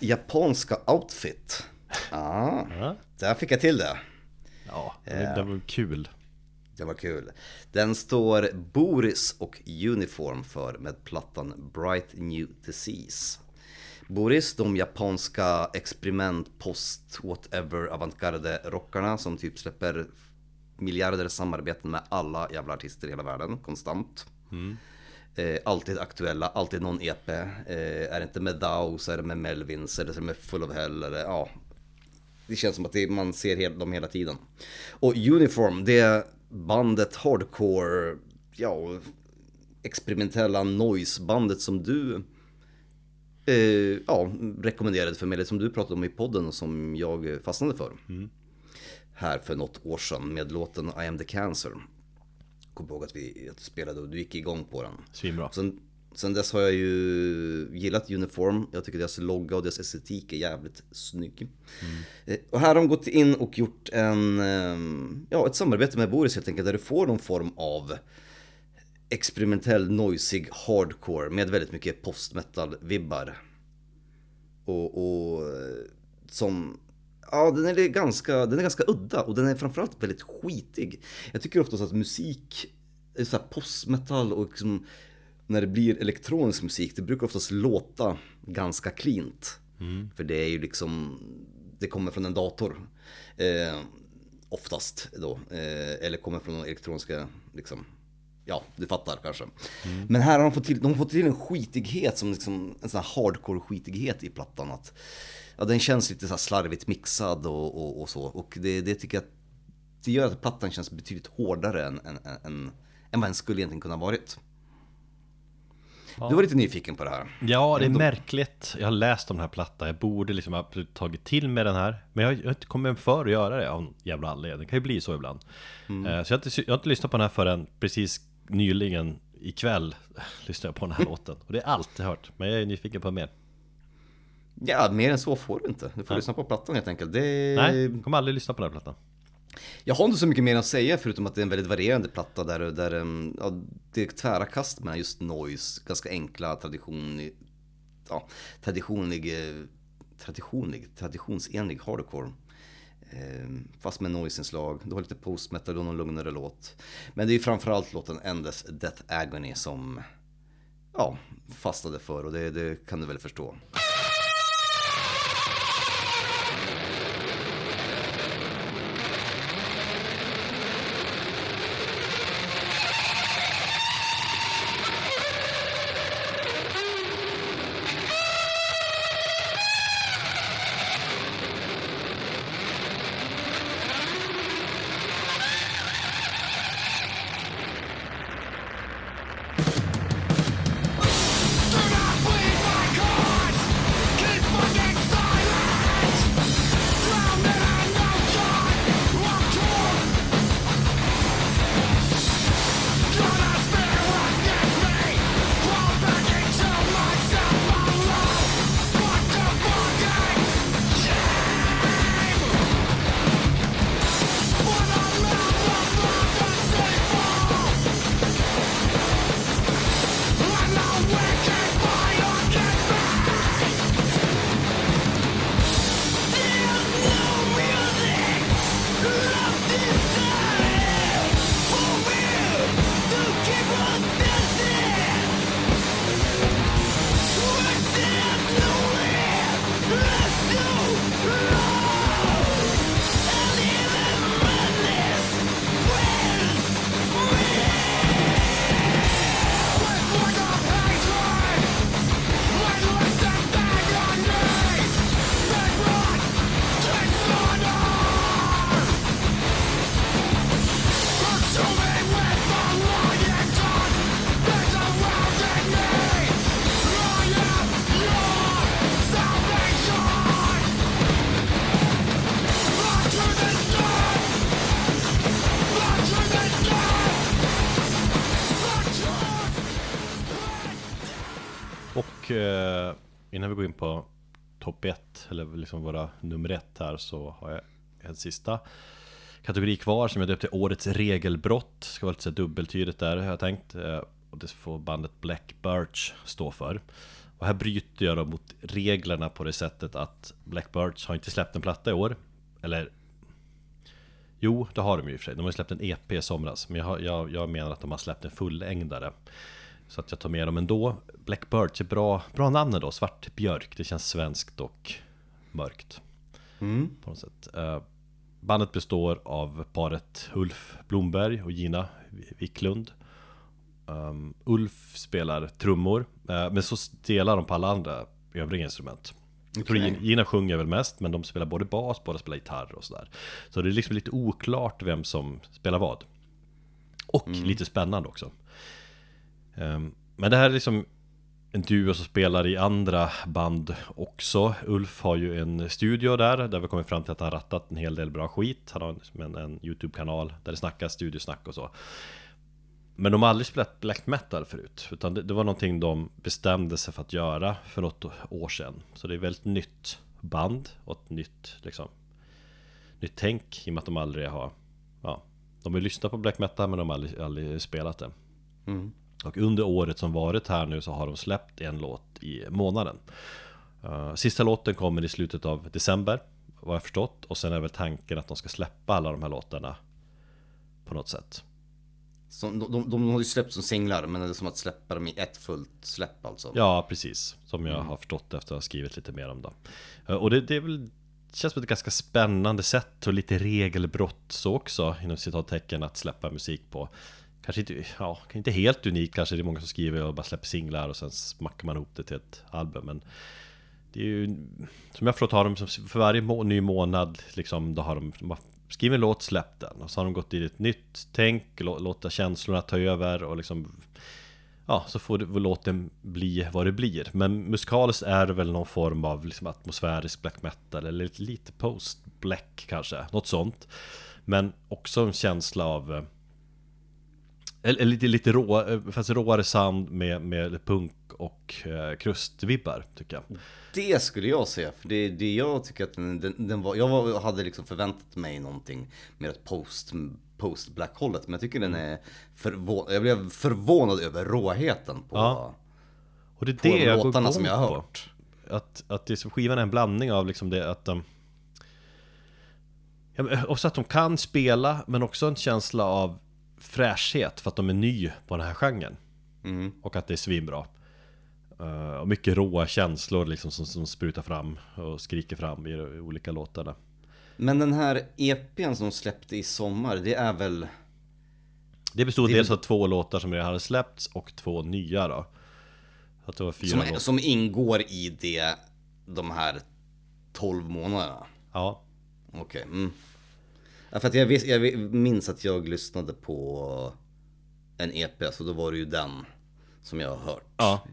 Japanska outfit. Ah, Ja, där fick jag till det. ja det, det var kul. Det var kul. Den står Boris och Uniform för med plattan Bright New Disease. Boris, de japanska experiment post whatever avantgarde rockarna som typ släpper miljarder samarbeten med alla jävla artister i hela världen konstant. Eh, alltid aktuella, alltid någon EP. Eh, är det inte med Dow så är det med Melvins eller så är det med Full of Hell eller ja. det känns som att det, man ser hel, dem hela tiden. Och Uniform, det bandet hardcore, ja, experimentella noise-bandet som du eh, ja, rekommenderade för mig, eller som du pratade om i podden och som jag fastnade för. Här för något år sedan med låten I am the cancer. Kommer ihåg att vi att spelade och du gick igång på den. Svinbra. Sen, sen dess har jag ju gillat Uniform. Jag tycker deras logga och deras estetik är jävligt snygg. Eh, Och här har de gått in och gjort en, ehm, ja, ett samarbete med Boris helt enkelt. Där du får någon form av experimentell, noisig hardcore med väldigt mycket post-metal-vibbar. Och, och eh, som... Ja, den är ganska, den är ganska udda och den är framförallt väldigt skitig. Jag tycker oftast att musik, är så här post-metal och liksom, när det blir elektronisk musik, det brukar oftast låta ganska cleant. För det är ju liksom, det kommer från en dator. Eh, oftast då. Eh, eller kommer från elektroniska, liksom, Ja, du fattar kanske. Men här har de fått till, de har fått till en skitighet som liksom, en sån här hardcore skitighet i plattan. Att, ja, den känns lite så slarvigt mixad och, och, och så. Och det, det tycker jag, det gör att plattan känns betydligt hårdare än, än, än, än, vad den skulle egentligen kunna varit. Du var lite nyfiken på det här. Ja, det är märkligt. Jag har läst om den här plattan. Jag borde liksom ha tagit till med den här. Men jag har inte kommit för att göra det av någon jävla anledning. Det kan ju bli så ibland. Eh, Så jag har, inte, jag har inte lyssnat på den här förrän precis nyligen ikväll lyssnade jag på den här låten. Och det är allt jag har hört. Men jag är nyfiken på mer. Ja, mer än så får du inte. Du får lyssna på plattan helt enkelt. Det... Nej, jag kommer aldrig lyssna på den här plattan. Jag har inte så mycket mer att säga förutom att det är en väldigt varierande platta där, där um, ja, det är tvära kast mellan just noise, ganska enkla tradition, ja, traditionlig, eh, traditionlig, traditionsenlig hardcore. Eh, Fast med noise-inslag, du har lite post-metal och någon lugnare låt. Men det är framförallt låten Endless Death Agony som ja, fastnade för och det, det kan du väl förstå. Liksom våra nummer ett här, så har jag en sista kategori kvar som jag döpte Årets regelbrott. Ska vara lite så dubbeltydigt där har jag tänkt. Eh, och det får bandet Black Birch stå för. Och här bryter jag då mot reglerna på det sättet att Black Birch har inte släppt en platta i år. Eller Jo, det har de ju i och för sig. De har ju släppt en EP i somras. Men jag, jag, jag menar att de har släppt en fullängdare. Så att jag tar med dem ändå. Black Birch är bra, bra namn ändå. Svart björk. Det känns svenskt och mörkt. På något sätt. Eh, bandet består av paret Ulf Blomberg och Gina Wiklund. Um, Ulf spelar trummor, eh, men så delar de på alla andra övriga instrument. Okej. Gina- sjunger väl mest, men de spelar både bas, båda spelar gitarr och sådär. Så det är liksom lite oklart vem som spelar vad. Och lite spännande också. Ehm, Men det här är liksom en duo som spelar i andra band också. Ulf har ju en studio där, där vi kommer fram till att han rattat en hel del bra skit. Han har liksom en, en YouTube-kanal där det snackas studiosnack och så. Men de har aldrig spelat black metal förut Utan det, det var någonting de bestämde sig för att göra för något år sedan Så det är ett väldigt nytt band och ett nytt liksom Nytt tänk i och med att de aldrig har Ja De har lyssnat på black metal men de har aldrig, aldrig spelat det mm. Och under året som varit här nu så har de släppt en låt i månaden Eh, Sista låten kommer i slutet av december Vad jag förstått Och sen är väl tanken att de ska släppa alla de här låtarna På något sätt Så de, de, de har ju släppt som singlar men det är som att släppa dem i ett fullt släpp alltså. Ja, precis. Som jag har förstått efter att ha skrivit lite mer om det. Eh, Och det, det är väl känns som ett ganska spännande sätt och lite regelbrott så också inom citattecken att släppa musik på. Kanske inte, ja, inte helt unikt kanske, det är många som skriver och bara släpper singlar och sen smackar man ihop det till ett album. Men det är ju, som jag förstår har de för varje må, ny månad liksom, då har de, de har skrivit en låt, släppt den. Och så har de gått i ett nytt tänk, lå- låta känslorna ta över och liksom Ja, så får det, får låten bli vad det blir Men musikaliskt är det väl någon form av liksom atmosfärisk black metal Eller lite, post-black kanske, något sånt Men också en känsla av eh, eller lite, lite rå, eh, fast råare sound med, med punk och eh, krustvibbar tycker jag Det skulle jag säga, för det, det jag tycker att den, den, den var, jag var, hade liksom förväntat mig någonting mer åt post, post black hållet men jag tycker den är förvånad, jag blev förvånad över råheten på, Ja. Och det är på det de jag låtarna som jag har på. hört. Att, att det, är skivan är en blandning av liksom det att de ja, Också att de kan spela men också en känsla av fräschhet för att de är ny på den här genren Mm. Och att det är svinbra Eh, Och mycket råa känslor liksom som, som sprutar fram och skriker fram i de olika låtarna Men den här EPn som släppte i sommar, det är väl Det bestod Det dels av två låtar som redan hade släppts och två nya då Att det var fyra som, låtar som ingår i det, de här 12 månaderna? Ja, Okej. Mm. Ja, för att jag, vis, jag minns att jag lyssnade på en EP, så då var det ju den som jag har hört. ja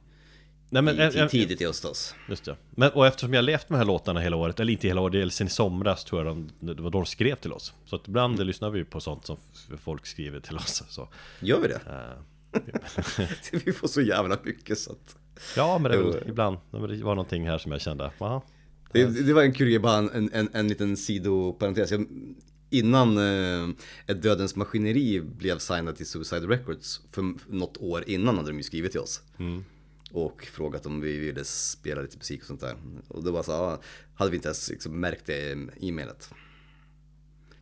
Nej, men, I, en- tidigt i höstas. Just det. Men, och eftersom jag levt med de här låtarna hela året, eller inte hela året, är sen i somras tror jag de, det var då de skrev till oss. Så att ibland Mm. lyssnar vi på sånt som folk skriver till oss. Så. Gör vi det? eh, vi får så jävla mycket så att... ja, men det, väl, ibland, det var någonting här som jag kände, aha, Det, det var en kul grej, bara en, en, en liten sidoparentes. Jag, innan eh, ett Dödens Maskineri blev signad till Suicide Records, för något år innan hade de ju skrivit till oss. Och frågat om vi ville spela lite musik och sånt där. Och då var så, ja, hade vi inte ens liksom märkt det i e-mailet.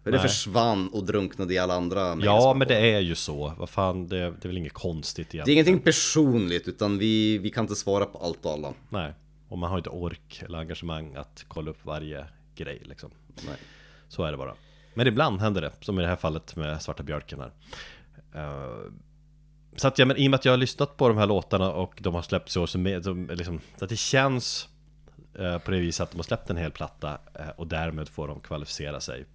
För det försvann och drunknade i alla andra Ja, men det är ju så. Vad fan, det, det är väl inget konstigt Det är egentligen. ingenting personligt utan vi, vi kan inte svara på allt och alla. Nej, och man har inte ork eller engagemang att kolla upp varje grej liksom. Nej. Så är det bara. Men ibland händer det, som i det här fallet med Svarta Björken här. Eh, så att ja, men i och med att jag har lyssnat på de här låtarna och de har släppts i år så, med, så, liksom, så att det känns eh, på det viset att de har släppt en hel platta eh, och därmed får de kvalificera sig.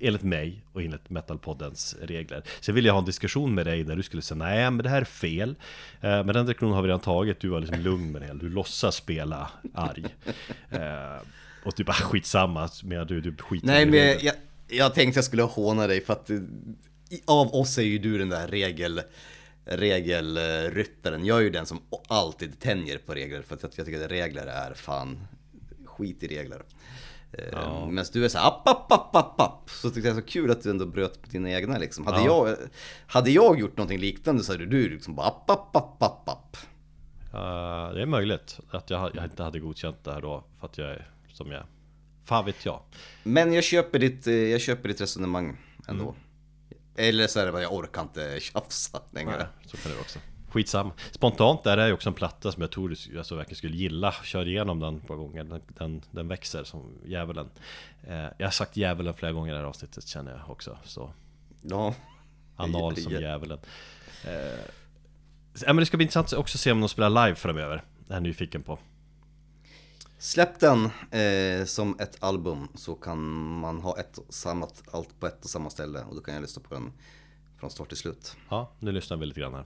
Enligt mig och enligt Metalpoddens regler. Sen vill jag ha en diskussion med dig där du skulle säga nej men det här är fel. Men den diskussionen har vi redan tagit, du var liksom lugn med det. Du låtsas spela arg. Och du bara skitsamma, medan du, du skiter Nej men jag, jag tänkte jag skulle håna dig för att eh, av oss är ju du den där regel regelryttaren. Jag är ju den som alltid tänjer på regler för att jag tycker att regler är fan skit i regler. Ja. Ja. Medan du är så här, app, app, app, app, app. Så tyckte jag det var så kul att du ändå bröt på dina egna liksom. Hade, Ja. jag, hade jag gjort någonting liknande så hade du liksom bara app, app, app, app, app. Eh, det är möjligt att jag, jag inte hade godkänt det här då för att jag är som jag är. Fan vet jag. Men jag köper ditt, eh, jag köper ditt resonemang ändå. Mm. Eller så är det bara jag orkar inte tjafsa längre. Nej, så kan det också. Skitsamma. Spontant är ju också en platta som jag tror du alltså, verkligen skulle gilla. Kör igenom den par gånger. Den, den, den växer som djävulen. Eh, jag har sagt djävulen flera gånger i det här avsnittet känner jag också. Så Ja. anal som djävulen. Eh, men det ska bli intressant också att se om de spelar live framöver. Det är jag nyfiken på. Släpp den eh, som ett album så kan man ha ett, och allt på ett och samma ställe och då kan jag lyssna på den från start till slut. Ja, nu lyssnar vi lite grann här.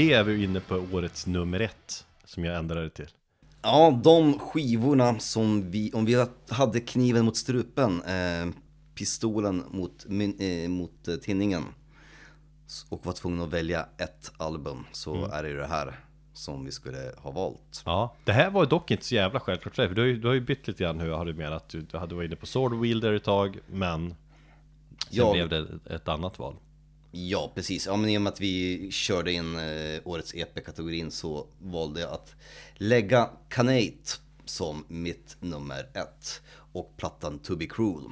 Det är vi inne på årets nummer ett Som jag ändrade det till Ja, de skivorna som vi, om vi hade kniven mot strupen, eh, pistolen mot, eh, mot eh, tinningen och var tvungna att välja ett album så är det ju det här som vi skulle ha valt. Ja, det här var dock inte så jävla självklart för dig, för du har ju, du har ju bytt lite grann hur jag hade menat Du, du hade varit inne på Sword Wielder ett tag, men Sen Ja. blev det ett annat val Ja, precis. Ja, men i och med att vi körde in eh, årets EP-kategorin så valde jag att lägga Canate som mitt nummer ett och plattan To Be Cruel.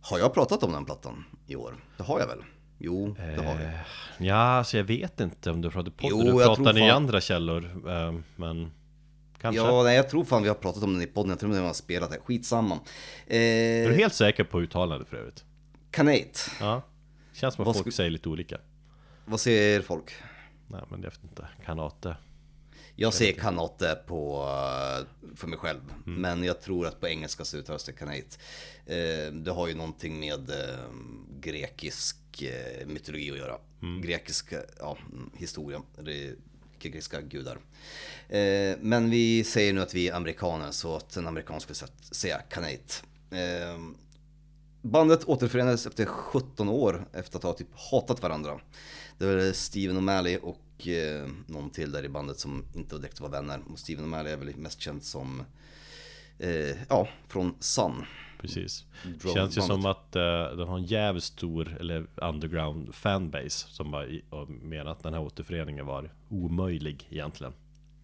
Har jag pratat om den plattan i år? Det har jag väl? Jo, det har vi. Ja, alltså jag vet inte om du pratade på Jo, Du jag pratade tror i fan- andra källor eh, Men Kanske Ja, nej, jag tror fan vi har pratat om den i podden. Jag tror att vi har spelat det. Skitsamma. Är du Eh, helt säker på uttalandet för övrigt? Canate. Ja Känns som att Vad folk säger lite olika Vad säger folk? Nej men jag vet inte, kanate Jag säger kanate på, eh, för mig själv. Mm. Men jag tror att på engelska så uttalas det kanate. Eh, det har ju någonting med eh, grekisk mytologi att göra. Mm. Grekisk ja, historia. Grekiska gudar. Men vi säger nu att vi är amerikaner så att en amerikan skulle säga kanate. Eh, Bandet återförenades efter 17 år efter att ha typ hatat varandra. Det var Steven O'Malley och eh, någon till där i bandet som inte direkt var vänner. Och Steven O'Malley är väl mest känd som, eh, ja, från Sun. Precis Drone Känns ju som att uh, de har en jävligt stor, eller underground fanbase Som var i, och menar att den här återföreningen var omöjlig egentligen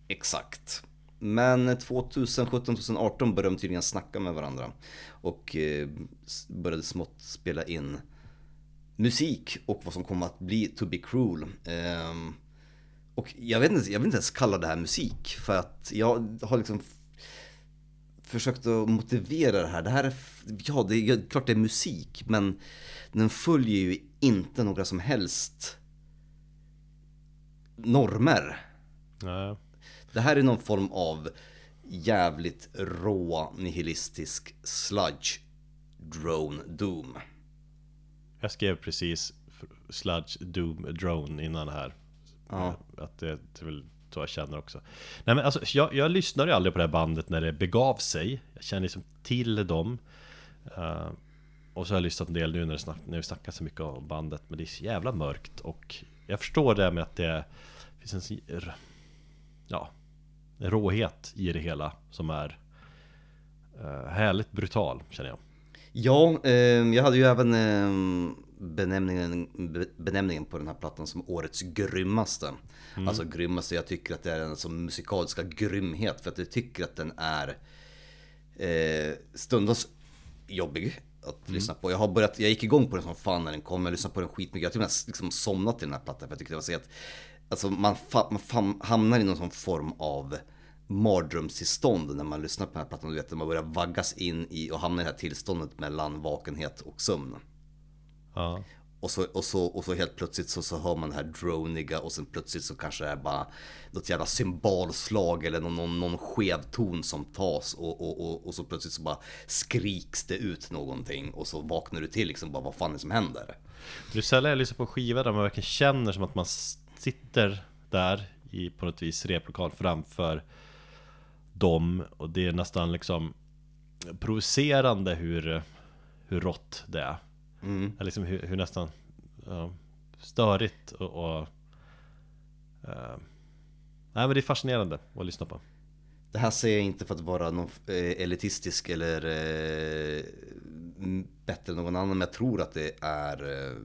Exakt. Men 2017-2018 började de tydligen snacka med varandra. Och eh, började smått spela in musik och vad som kom att bli To Be Cruel. Ehm, och jag vet, inte, jag vill inte ens kalla det här musik för att jag har liksom försökt att motivera det här. Det här är, ja det är klart det är musik men den följer ju inte några som helst normer. Nej det här är någon form av jävligt rå nihilistisk sludge drone doom. Jag skrev precis Sludge Doom Drone innan det här Ja. Att det, det är väl så jag känner också Nej men alltså jag, jag lyssnade ju aldrig på det här bandet när det begav sig Jag känner liksom till dem Eh, Och så har jag lyssnat en del nu när, snack, när vi snackar så mycket om bandet Men det är så jävla mörkt och Jag förstår det med att det finns en Ja råhet i det hela som är eh, Härligt brutal känner jag Ja, eh, jag hade ju även eh, benämningen, be- benämningen på den här plattan som årets grymmaste. Alltså grymmaste, jag tycker att det är en som musikaliska grymhet för att jag tycker att den är eh, stundtals jobbig att lyssna på. Jag har börjat, jag gick igång på den som fan när den kom, jag lyssnade på den skitmycket. Jag har med liksom somnat till den här plattan för jag tyckte det var så att Alltså man, fa, man fam, hamnar i någon sån form av mardrömstillstånd när man lyssnar på den här plattan. Du vet, när man börjar vaggas in i och hamnar i det här tillståndet mellan vakenhet och sömn. Ja. Och så, och så, och så helt plötsligt så, så hör man det här droniga och sen plötsligt så kanske det är bara något jävla symbolslag eller någon, någon, någon skev ton som tas och, och, och, och så plötsligt så bara skriks det ut någonting och så vaknar du till liksom bara vad fan är det som händer? Det är sällan jag lyssnar på en skiva där man verkligen känner som att man sitter där i på något vis replokal framför dem och det är nästan liksom provocerande hur, hur rått det är. Mm. Eller liksom hur, hur nästan ja, störigt och, och eh, Nej men det är fascinerande att lyssna på. Det här säger jag inte för att vara någon eh, elitistisk eller eh, bättre än någon annan, men jag tror att det är eh,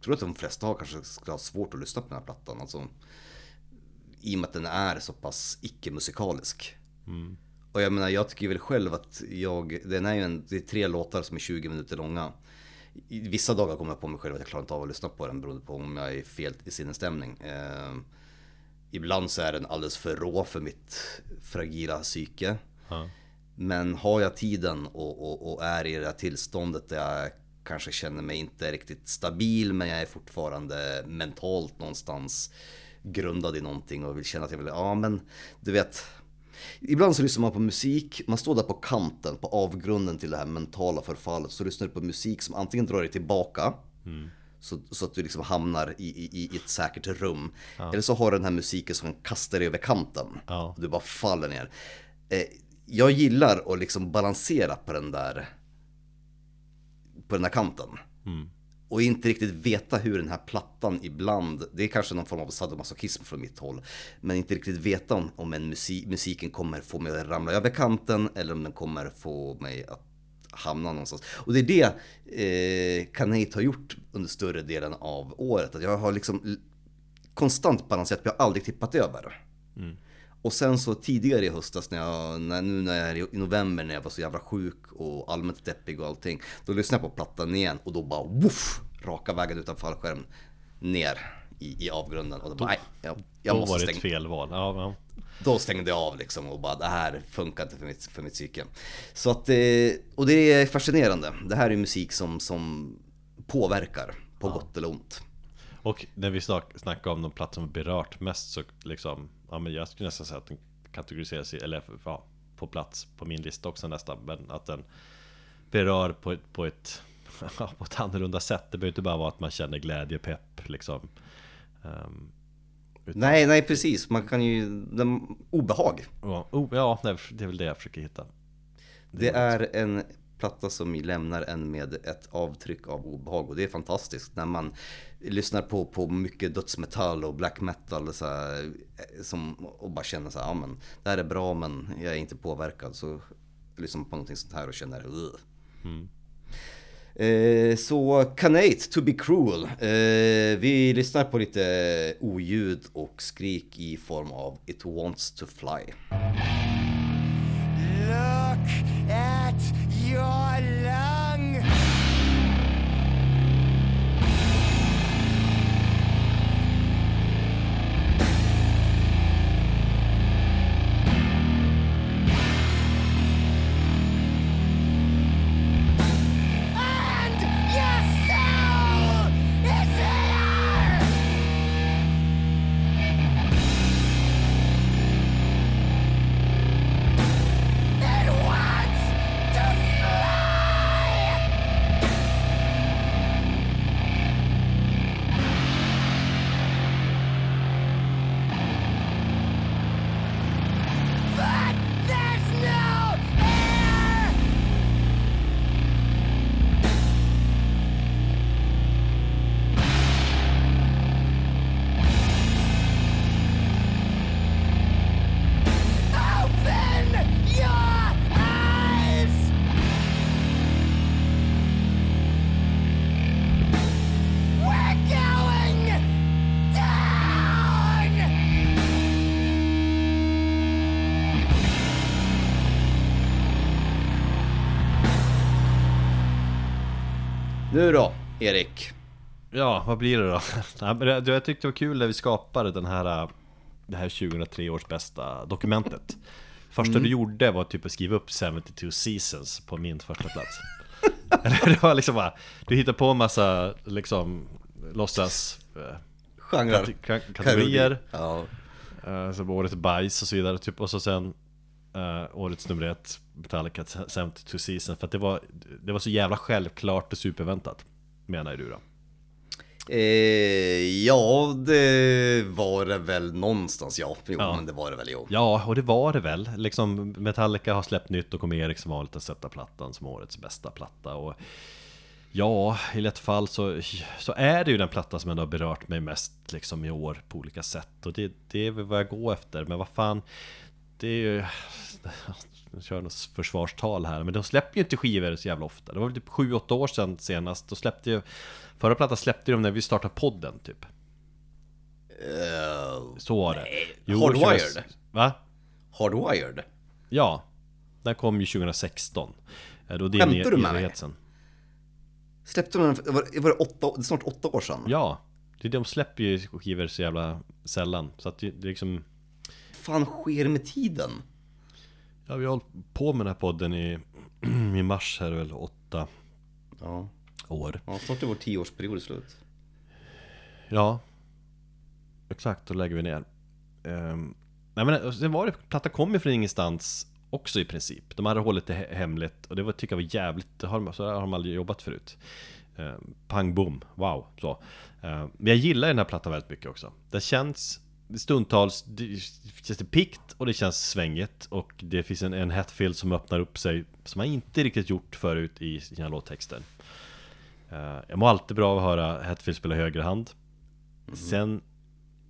tror att de flesta har kanske skulle ha svårt att lyssna på den här plattan. Alltså, I och med att den är så pass icke-musikalisk. Och jag menar, jag tycker väl själv att jag, den är ju en, det är tre låtar som är 20 minuter långa. I vissa dagar kommer jag på mig själv att jag klarar inte av att lyssna på den beroende på om jag är fel i sinnesstämning. Eh, ibland så är den alldeles för rå för mitt fragila psyke. Ja. Men har jag tiden och, och, och är i det här tillståndet där jag kanske känner mig inte riktigt stabil men jag är fortfarande mentalt någonstans grundad i någonting och vill känna att jag vill, ja men du vet Ibland så lyssnar man på musik, man står där på kanten, på avgrunden till det här mentala förfallet. Så lyssnar du på musik som antingen drar dig tillbaka, så, så att du liksom hamnar i, i, i ett säkert rum. Eller så har du den här musiken som kastar dig över kanten. Ja. Och du bara faller ner. Eh, jag gillar att liksom balansera på den där på den där kanten. Och inte riktigt veta hur den här plattan ibland, det är kanske någon form av sadomasochism från mitt håll. Men inte riktigt veta om, om en musik, musiken kommer få mig att ramla över kanten eller om den kommer få mig att hamna någonstans. Och det är det eh, Kanate har gjort under större delen av året. Att jag har liksom konstant balanserat, jag har aldrig tippat över. Mm. Och sen så tidigare i höstas, när jag, när, nu när jag är i november när jag var så jävla sjuk och allmänt deppig och allting. Då lyssnade jag på plattan igen och då bara woof, raka vägen utan fallskärm ner i, i avgrunden. Och då, bara, nej, jag, jag Då måste var det ett stänga. fel val. Ja, ja. Då stängde jag av liksom och bara det här funkar inte för mitt, för mitt psyke. Så att, eh, och det är fascinerande. Det här är musik som, som påverkar på gott eller ont. Och när vi snack, snackar om de plattor som berört mest så liksom Ja men jag skulle nästan säga att den kategoriseras i, eller ja, på plats på min lista också nästan Men att den berör på ett, på ett, på ett annorlunda sätt Det behöver inte bara vara att man känner glädje, pepp liksom Ehm, utan- Nej, nej precis. Man kan ju, den, obehag. Ja, oh, ja, det är- det är väl det jag försöker hitta Det är en platta som lämnar en med ett avtryck av obehag och det är fantastiskt när man lyssnar på, på mycket dödsmetall och black metal så här, eh, som, och bara känner så här, ja men det här är bra men jag är inte påverkad så lyssnar man på någonting sånt här och känner Ugh. Eh, så Canate, To Be Cruel. Eh, vi lyssnar på lite oljud och skrik i form av It Wants To Fly. Look at your lung. Nu då, Erik. Ja, vad blir det då? Jag tyckte det var kul när vi skapade den här äh, Det här 2003 års bästa dokumentet Första du gjorde var typ att skriva upp 72 seasons på min första plats det var liksom bara Du hittade på en massa liksom Låtsas äh, Genrer. kate- ka- kategorier Ja. äh, Som årets bajs och så vidare typ Och så sen äh, Årets nummer ett Metallica 72 seasons För att det var Det var så jävla självklart och superväntat Menar du då Eh, ja, det var det väl någonstans, ja. Jo, Ja. men det var det väl, jo. Ja, och det var det väl. Liksom Metallica har släppt nytt och kommer Erik som vanligt att sätta plattan som årets bästa platta. Och ja, i lätt fall så, så är det ju den platta som ändå har berört mig mest liksom i år på olika sätt. Och det, det är väl vad jag går efter. Men vad fan, det är ju... Jag kör något försvarstal här, men de släpper ju inte skivor så jävla ofta. Det var väl typ 7-8 år sedan senast. Då släppte ju... Förra plattan släppte de när vi startade podden typ. Eh, Så var det. Hardwired. 20 Va? hardwired. Ja, den kom ju 2016 Eh, Då det Skämtar du med mig? Släppte de den, var, var det åtta, snart åtta år sedan? Ja, det, de släpper ju skivor så jävla sällan Så att det, det är liksom fan sker med tiden? Ja, vi har hållit på med den här podden i, i mars här väl åtta Ja. år. Ja, snart är vår tioårsperiod slut. Ja. Exakt, då lägger vi ner. Um, Nej men sen var det, plattan kom ju från ingenstans också i princip. De hade hållit det he- hemligt och det var, tycker jag var jävligt, det har, de- så har de aldrig jobbat förut. Um, Pang boom, wow, så. Ehm, Men jag gillar den här plattan väldigt mycket också. Det känns stundtals, det känns det pikt och det känns svängigt Och det finns en, en Hetfield som öppnar upp sig Som man inte riktigt gjort förut i sina låttexter. Eh, Jag mår alltid bra av att höra Hetfield spela högerhand Sen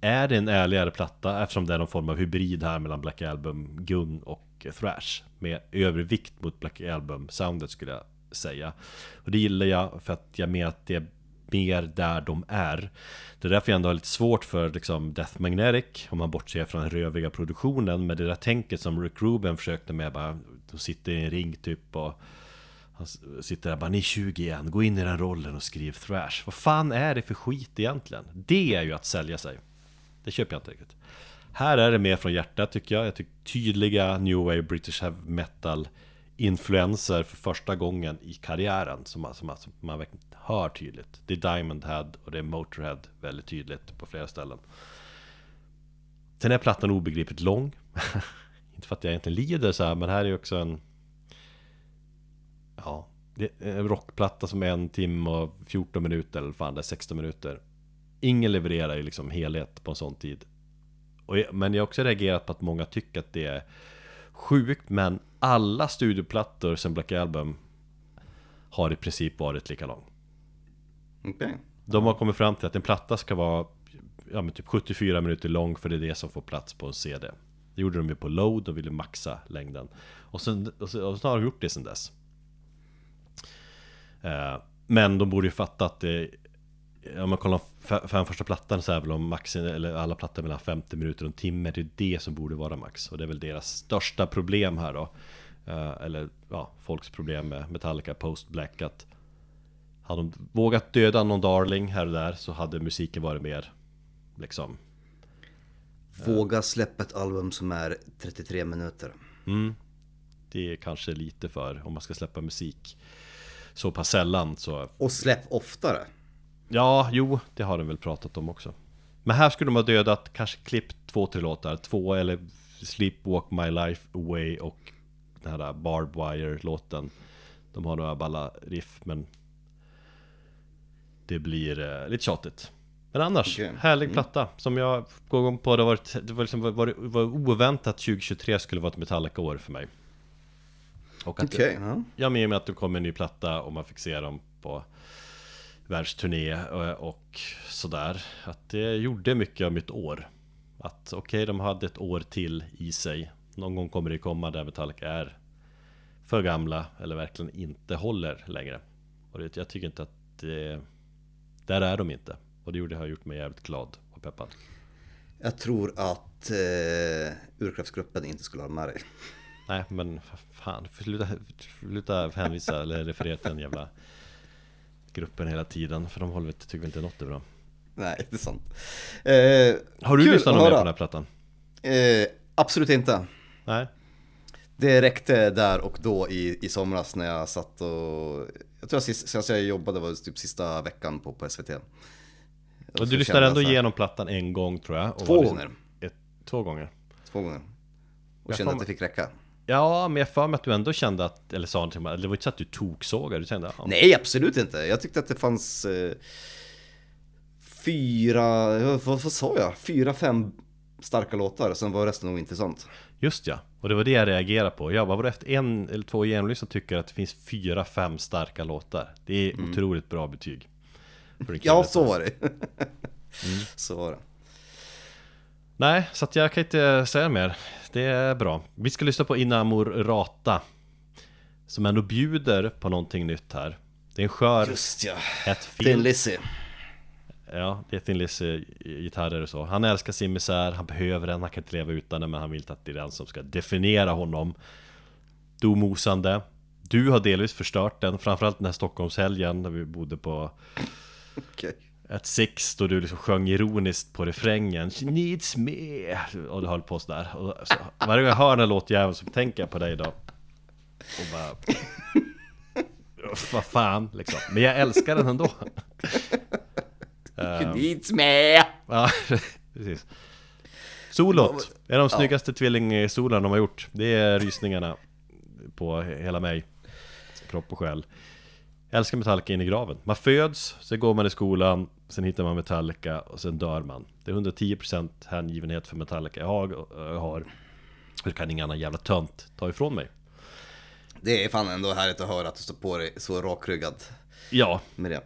är det en ärligare platta eftersom det är någon form av hybrid här mellan Black Album, gung och thrash Med övervikt mot Black Album-soundet skulle jag säga. Och det gillar jag för att jag menar att det är mer där de är. Det är därför jag ändå har lite svårt för liksom Death Magnetic Om man bortser från den röviga produktionen. Med det där tänket som Rick Rubin försökte med bara De sitter i en ring typ och han sitter där bara, ni är 20 igen, gå in i den rollen och skriv thrash. Vad fan är det för skit egentligen? Det är ju att sälja sig. Det köper jag inte riktigt. Här är det mer från hjärtat tycker jag. Jag tycker tydliga New Wave British Heavy Metal Influenser för första gången i karriären Som man, som man, som man verkligen hör tydligt. Det är Diamond Head och det är Motorhead väldigt tydligt på flera ställen. Sen är plattan obegripligt lång. Inte för att jag egentligen lider så här men här är ju också en Ja, det är en rockplatta som är en timme och 14 minuter eller fan det är 16 minuter. Ingen levererar ju liksom helhet på en sån tid. Och, jag- Men jag har också reagerat på att många tycker att det är sjukt Men alla studioplattor sen Black Album Har i princip varit lika lång. Okej. De har kommit fram till att en platta ska vara ja, men typ 74 minuter lång för det är det som får plats på en CD Det gjorde de ju på Load, de ville maxa längden. Och, sen, och, så, och så har de gjort det sen dess. Eh, Men de borde ju fatta att det Om man kollar fem första plattan så är väl om maxen, eller alla plattor mellan 50 minuter och en timme. Det är det som borde vara max. Och det är väl deras största problem här då. Eh, Eller ja, folks problem med Metallica Post Black att hade de vågat döda någon darling här och där så hade musiken varit mer liksom Våga släppa ett album som är 33 minuter. Det är kanske lite för om man ska släppa musik så pass sällan så Och släpp oftare. Ja, jo, det har de väl pratat om också. Men här skulle de ha dödat, kanske klippt två, tre låtar. Två eller Sleepwalk My Life Away och den här Barbed Wire-låten. De har några balla riff men Det blir eh, lite tjatigt. Men annars, Okej. härlig platta Som jag går igång på, det var, det var, liksom, var, var oväntat 2023 skulle vara ett Metallica-år för mig. Och att Okej, ja. jag med mig att det kom en ny platta och man fick se dem på världsturné och, och sådär. Att det gjorde mycket av mitt år. Att okej, de hade ett år till i sig. Någon gång kommer det komma där Metallica är för gamla eller verkligen inte håller längre. Och det, jag tycker inte att det... Där är de inte. Och det gjorde har gjort mig jävligt glad och peppad. Jag tror att eh, urkraftsgruppen inte skulle ha med dig. Nej men fan, sluta, sluta hänvisa eller referera till en jävla gruppen hela tiden För de håller, tycker inte något är bra Nej, det är sant. Eh, Har du lyssnat att någon mer på den här plattan? Eh, absolut inte. Nej? Det räckte där och då i, i somras när jag satt och... Jag tror att sist, senast jag jobbade var typ sista veckan på, på SVT. Och så du lyssnade ändå igenom plattan en gång tror jag och Två liksom gånger. Ett, två gånger? Två gånger. Och Jag kände att det fick räcka. Ja, men jag för mig att du ändå kände att, eller sa någonting, det var inte så att du toksågade, du kände ja, Nej, absolut inte. Jag tyckte att det fanns eh, fyra, vad, vad sa jag? Fyra, fem starka låtar, sen var resten nog intressant. Just ja, och det var det jag reagerade på. Jag var efter en eller två genomlyssnare tycker att det finns fyra, fem starka låtar. Det är otroligt bra betyg. Ja, som- så var det. Så var det. Nej, så att jag kan inte säga mer. Det är bra. Vi ska lyssna på Inamor Rata. Som ändå bjuder på någonting nytt här. Det är en skör, Just ja. ett Thin. Lizzy. Ja, det är Thin Lizzy gitarrer och så. Han älskar sin misär, han behöver den, han kan inte leva utan den, men han vill inte att det är den som ska definiera honom. Domosande. Du har delvis förstört den, framförallt den här Stockholmshelgen när vi bodde på Okej. ett Six då du liksom sjöng ironiskt på refrängen. She needs me. Och du höll på sådär. Och så, Varje gång jag hör den här låtjäveln så tänker jag på dig då. Och bara Vad fan liksom. Men jag älskar den ändå. She needs me! Ja, precis. Solot är de snyggaste tvillingsolarna de har gjort. Det är rysningarna På hela mig. Kropp och själ. Jag älskar Metallica in i graven. Man föds, sen går man i skolan Sen hittar man Metallica och sen dör man. Det är 110% hängivenhet för Metallica jag har, jag har. Det kan ingen annan jävla tönt ta ifrån mig. Det är fan ändå härligt att höra att du står på dig så rakryggad. Ja, med det.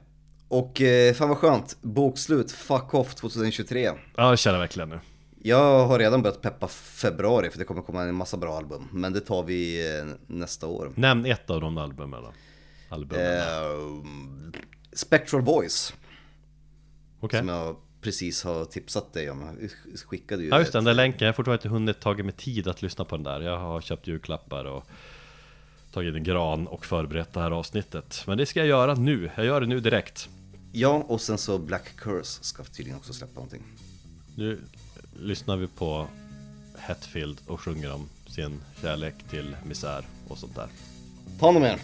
Och eh, fan vad skönt, bokslut, fuck off 2023. ja jag känner verkligen nu. Jag har redan börjat peppa februari för det kommer komma en massa bra album. Men det tar vi eh, nästa år. Nämn ett av de albumen då Albumen, Eh, Spectral Voice, okej som jag precis har tipsat dig om. Jag skickade ju Ja just den där länken, jag har fortfarande inte hunnit tagit mig tid att lyssna på den där Jag har köpt julklappar och tagit en gran och förberett det här avsnittet Men det ska jag göra nu, jag gör det nu direkt Ja, och sen så Black Curse ska tydligen också släppa någonting. Nu lyssnar vi på Hetfield och sjunger om sin kärlek till misär och sånt där Ta honom med.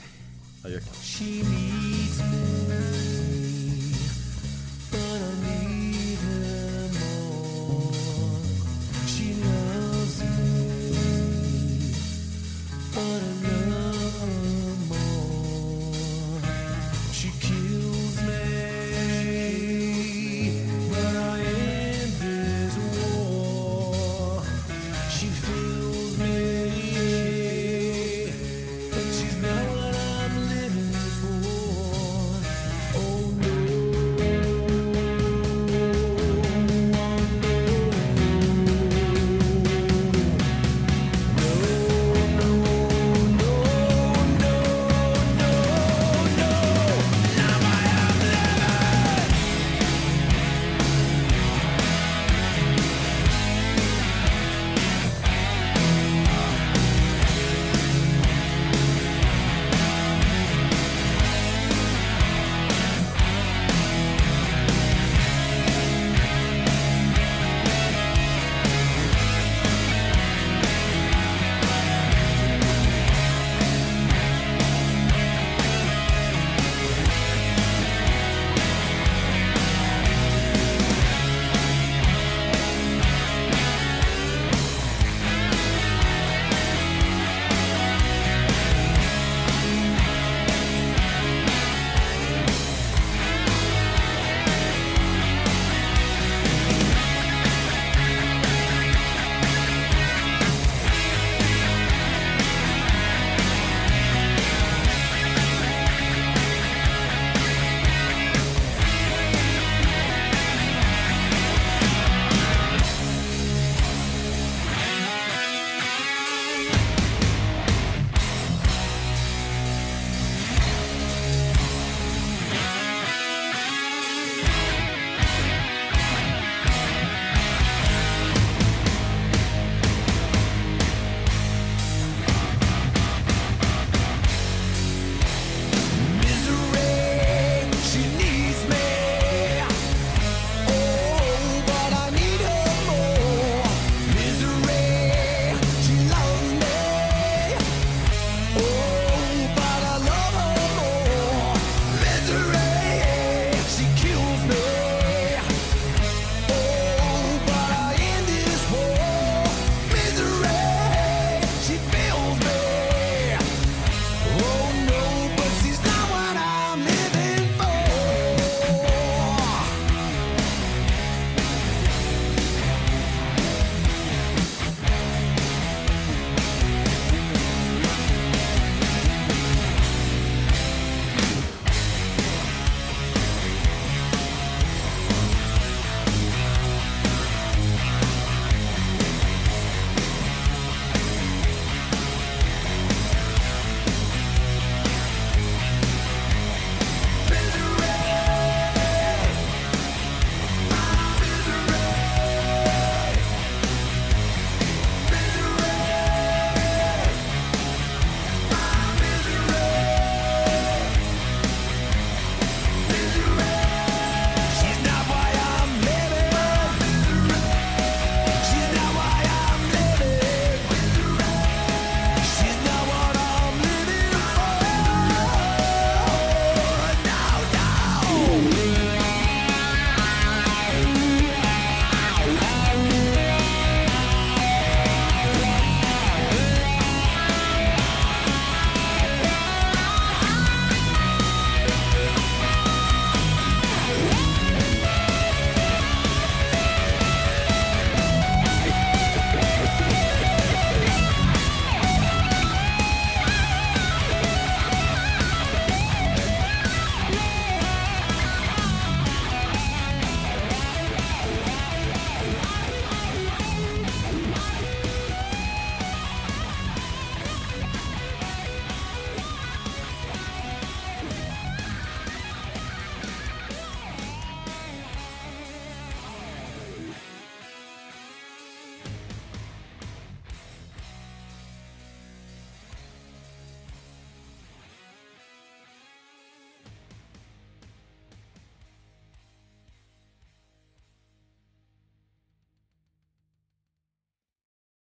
Adjö. She needs me.